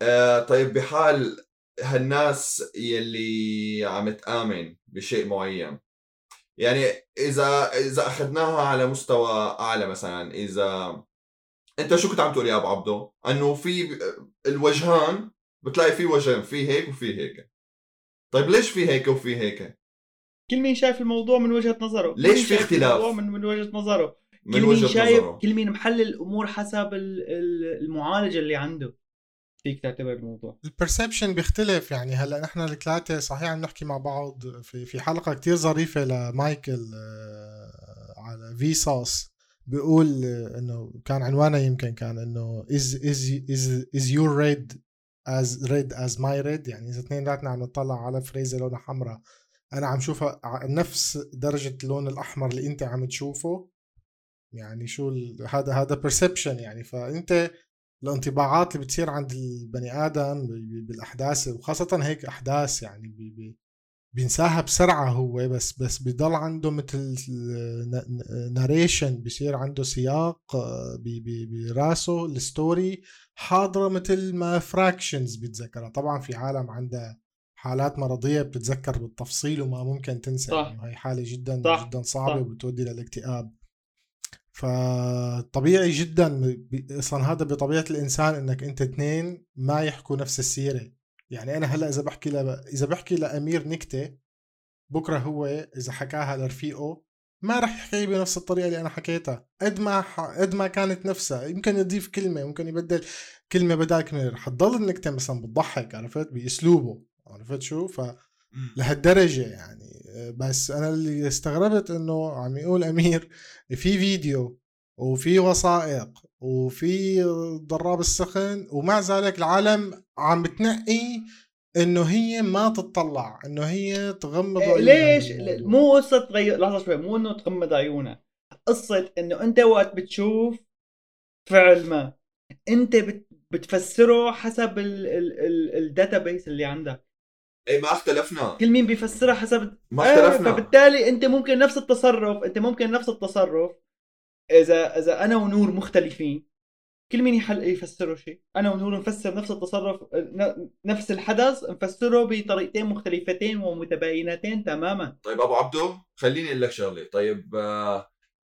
آه طيب بحال هالناس يلي عم تآمن بشيء معين يعني إذا إذا أخذناها على مستوى أعلى مثلا إذا أنت شو كنت عم تقول يا أبو عبدو؟ إنه في الوجهان بتلاقي في وجهين في هيك وفي هيك طيب ليش في هيك وفي هيك؟ كل مين شايف الموضوع من وجهة نظره ليش في اختلاف؟ من, من وجهة نظره من كل مين شايف نظره كل مين محلل الأمور حسب ال- ال- المعالجة اللي عنده فيك تعتبر الموضوع. البرسبشن بيختلف يعني. هلأ نحن الثلاثة صحيح عم نحكي مع بعض في في حلقة كتير ظريفة لمايكل آه، على في صوص بيقول آه، إنه كان عنوانها يمكن كان إنه is is is is your red as red as my red يعني إذا اثنيناتنا عم نطلع على فريزة لونها حمراء أنا عم شوفها نفس درجة اللون الأحمر اللي أنت عم تشوفه. يعني شو هذا هذا perception يعني. فأنت الانطباعات اللي بتصير عند البني آدم بالأحداث وخاصة هيك أحداث يعني بي بي بينساها بسرعة هو بس بس بضل عنده مثل narration بصير عنده سياق آه، براسه ال story حاضرة مثل ما fractions بيتذكرها طبعا في عالم عندها حالات مرضية بتتذكر بالتفصيل وما ممكن تنسى صح. يعني هي حالة جدا صح. جدا صعبة صح. وبتودي للاكتئاب فطبيعي جدا أصلا هذا بطبيعة الإنسان إنك أنت اثنين ما يحكوا نفس السيرة. يعني أنا هلأ إذا بحكي ل... إذا بحكي لأمير نكتة بكرة هو إذا حكاها لرفيقه ما رح يحكي بنفس الطريقة اللي أنا حكيتها. قد ما ح... قد ما كانت نفسها. يمكن يضيف كلمة ممكن يبدل كلمة بدل كلمه رح تضل النكتة مثلا بتضحك عرفت؟ بأسلوبه عرفت شو؟ ف مم. لهالدرجة يعني بس أنا اللي استغربت إنه عم يقول أمير في فيديو وفي وثائق وفي ضراب السخن ومع ذلك العالم عم بتنقي إنه هي ما تطلع إنه هي تغمض إيه، عيونها ليش. مو قصة تغير لحظة شوي مو إنه تغمض عيونها قصة إنه أنت وقت بتشوف فعل ما أنت بت بتفسره حسب ال database اللي عندك اي ما اختلفنا. كل مين بيفسرها حسب ما اختلفنا. فبالتالي انت ممكن نفس التصرف انت ممكن نفس التصرف. إذا إذا أنا ونور مختلفين كل مين يحل يفسره شيء. أنا ونور نفسر نفس التصرف نفس الحدث نفسره بطريقتين مختلفتين ومتباينتين تماما. طيب أبو عبدو خليني أقول لك شغلة. طيب آه،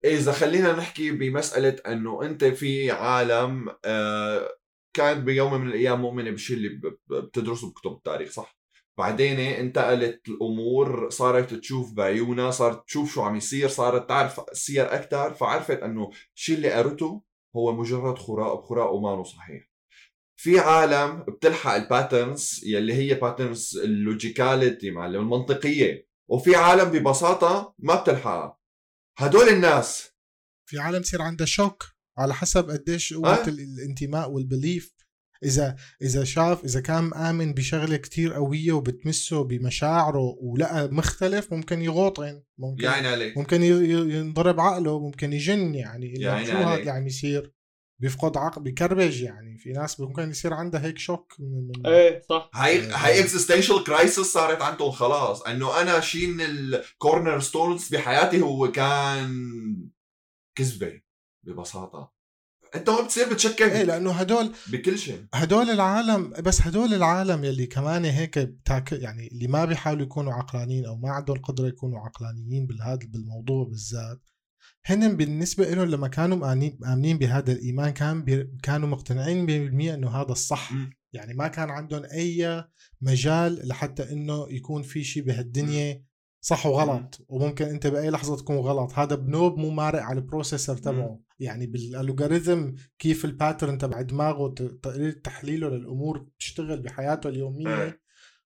إذا خلينا نحكي بمسألة إنه أنت في عالم آه، كانت بيوم من الأيام مؤمنة بالشيء اللي بتدرسه بكتب التاريخ صح؟ بعدين انتقلت الأمور صارت تشوف بعيونها صارت تشوف شو عم يصير صارت تعرف السير أكثر فعرفت إنه الشيء اللي قرته هو مجرد خراء بخراء وما صحيح في عالم بتلحق ال patterns يلي هي patterns ال logicality معلم المنطقية وفي عالم ببساطة ما بتلحقها. هدول الناس. في عالم يصير عنده شوك على حسب قديش آه. ال- الانتماء وال belief إذا إذا شاف إذا كان مآمن بشغلة كتير قوية وبتمسه بمشاعره ولقى مختلف ممكن يغوطن ممكن يا عيني عليك. ممكن ينضرب عقله ممكن يجن يعني عيني شو هذا عم يصير؟ بيفقد عقل بيكربج يعني. في ناس ممكن يصير عندها هيك شوك من, من إيه صح. هاي آه. هاي existential crisis صارت عندهم خلاص. إنه أنا شيء من ال cornerstones بحياتي هو كان كذبة ببساطة. انت هون بتصير إيه بتشكك لأنه هدول بكل شيء. هدول العالم بس هدول العالم يلي كمان هيك بتاك يعني اللي ما بيحاولوا يكونوا عقلانيين أو ما عندهم القدره يكونوا عقلانيين بالهذا بالموضوع بالذات هن بالنسبة لهم لما كانوا مآمنين مآمنين بهذا الإيمان كان بي كانوا مقتنعين 100% إنه هذا الصح. مم. يعني ما كان عندهم أي مجال لحتى إنه يكون في شيء بهالدنيا صح وغلط وممكن أنت بأي لحظة تكون غلط. هذا بنوب مو مارق على ال processor تبعه. يعني بال algorithm كيف ال pattern تبع دماغه تحليله للأمور بتشتغل بحياته اليومية إيه.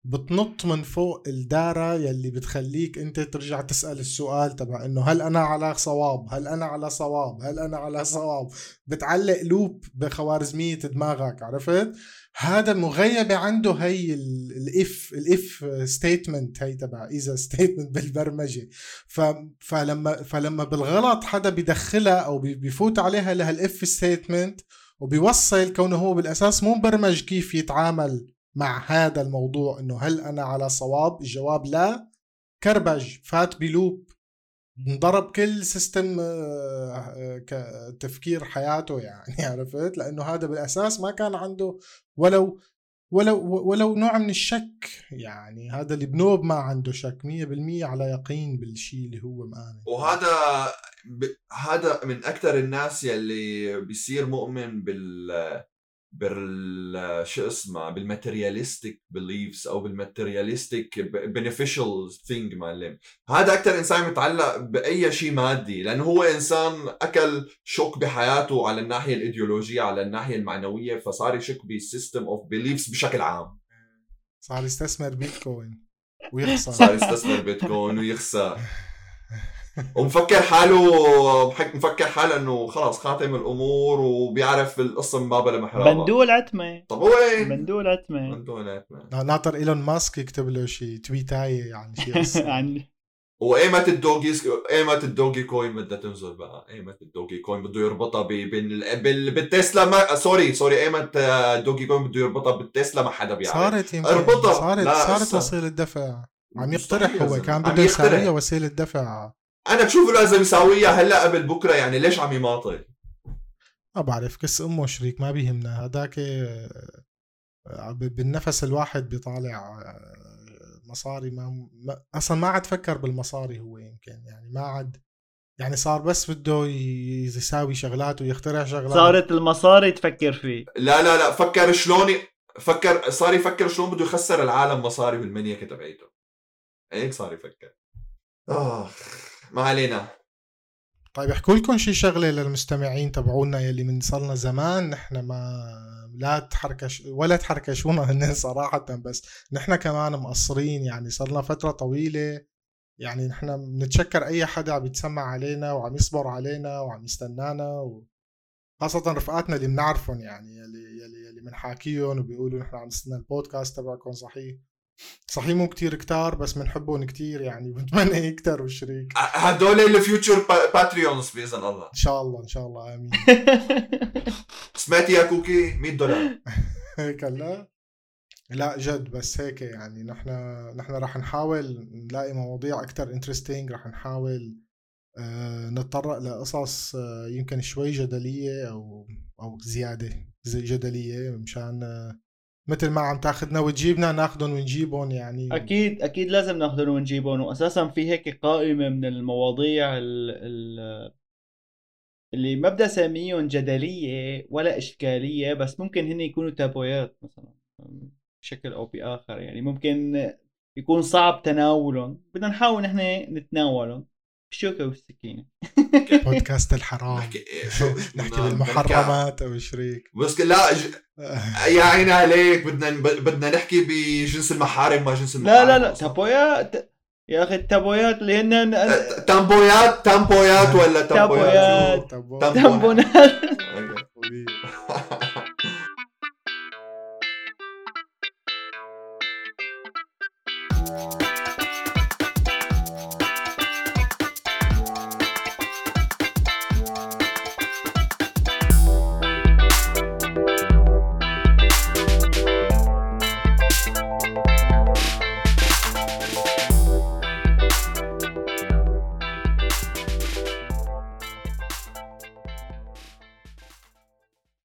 بتنط من فوق الدارة يلي بتخليك انت ترجع تسأل السؤال تبع انه هل أنا على صواب؟ هل أنا على صواب؟ هل أنا على صواب؟ بتعلق loop بخوارزمية دماغك عرفت؟ هذا مغيبة عنده هي ال if ال if statement هي تبع if statement بالبرمجة. فلما فلما بالغلط حدا بيدخلها أو بيفوت عليها لهال if statement وبيوصل كونه هو بالأساس مو مبرمج كيف يتعامل مع هذا الموضوع إنه هل أنا على صواب؟ الجواب لا. كربج فات ب loop. انضرب كل system آه، آه، تفكير حياته يعني عرفت؟ لأنه هذا بالأساس ما كان عنده ولو ولو ولو نوع من الشك يعني. هذا اللي بنوب ما عنده شك 100% على يقين بالشيء اللي هو مآمن وهذا ب... هذا من أكثر الناس يلي بيصير مؤمن بال بال شو اسمه بال materialistic beliefs أو بال materialistic beneficial thing معلم هذا أكثر إنسان متعلق بأي شيء مادي لأنه هو إنسان أكل شوك بحياته على الناحية الإيديولوجية على الناحية المعنوية فصار يشك بال system of beliefs بشكل عام. صار يستثمر بيتكوين ويخسر. صار يستثمر بيتكوين ويخسر. ومفكر حاله مفكر حاله إنه خلاص خاتم الأمور وبيعرف القصة من بابها لمحرابها بندول عتمة طب هو إيه؟ بندول عتمة بندول ناطر إيلون ماسك يكتب له شيء تويتاية يعني شيء. عن وايمت الدوجي ايمت الدوجي كوين بدها تنزل بقى ايمت الدوجي كوين بده يربطها ب... بال... بال... بالتسلا ما... سوري سوري ايمت الدوجي كوين بده يربطها بالتسلا ما حدا بيعرف صارت يمكن اربطها. صارت لا، صارت. وسيلة دفع عم يقترح هو. كان بده. يساويها وسيلة دفع أنا بشوفه لازم يساويها هلأ قبل بكرة يعني ليش عم يماطل؟ ما بعرف كس أمه شريك ما بيهمنا. هداك آه، بالنفس الواحد بيطالع آه، مصاري ما, ما أصلا ما عاد فكر بالمصاري هو يمكن يعني ما عاد يعني صار بس بده يساوي شغلات ويخترع شغلات. صارت المصاري تفكر فيه. لا لا لا فكر شلون فكر صار يفكر شلون بده يخسر العالم مصاري بالمنيكه تبعيته هيك صار يفكر. آه. ما علينا. طيب احكوا لكم شي شغلة للمستمعين تبعونا يلي من صارنا زمان. نحن ما لا تحركش ولا تحركشونا هن صراحة بس نحن كمان مقصرين. يعني صرنا فترة طويلة. يعني نحن بنتشكر أي حدا عم يتسمع علينا وعم يصبر علينا وعم يستنانا و... خاصة رفقاتنا اللي بنعرفهم يعني يلي يلي يلي بنحاكيهم وبيقولوا نحن عم نستنى البودكاست تبعكم صحيح. صحيح مو كتير كتار بس بنحبهم كتير يعني بنتمنى يكتروا الشريك. هدول ال future Patreons بإذن الله. إن شاء الله إن شاء الله آمين. سمعتي يا كوكي؟ 100 دولار. هيك لا لا جد بس هيك يعني نحن نحن رح نحاول نلاقي مواضيع أكثر interesting رح نحاول آه، نتطرق لقصص آه، يمكن شوي جدلية أو أو زيادة زي جدلية مشان آه، مثل ما عم تاخذنا وتجيبنا ناخذهم ونجيبهم يعني. أكيد أكيد لازم ناخذهم ونجيبهم. واساسا في هيك قائمة من المواضيع ال ال اللي ما بدي أسميهم جدلية ولا إشكالية بس ممكن هن يكونوا تابويات مثلا بشكل أو بآخر يعني. ممكن يكون صعب تناولهم. بدنا نحاول نحن نتناولهم. بالشوكه والسكينة. بودكاست الحرام. نحكي إيه، بالمحرمات أو شريك بس لا ج... يا عيني عليك بدنا بدنا نحكي بجنس المحارم ما جنس المحارم لا لا لا. تابويات. يا أخي التابويات اللي هن تامبويات تامبويات ولا تامبويات؟ تامبونات.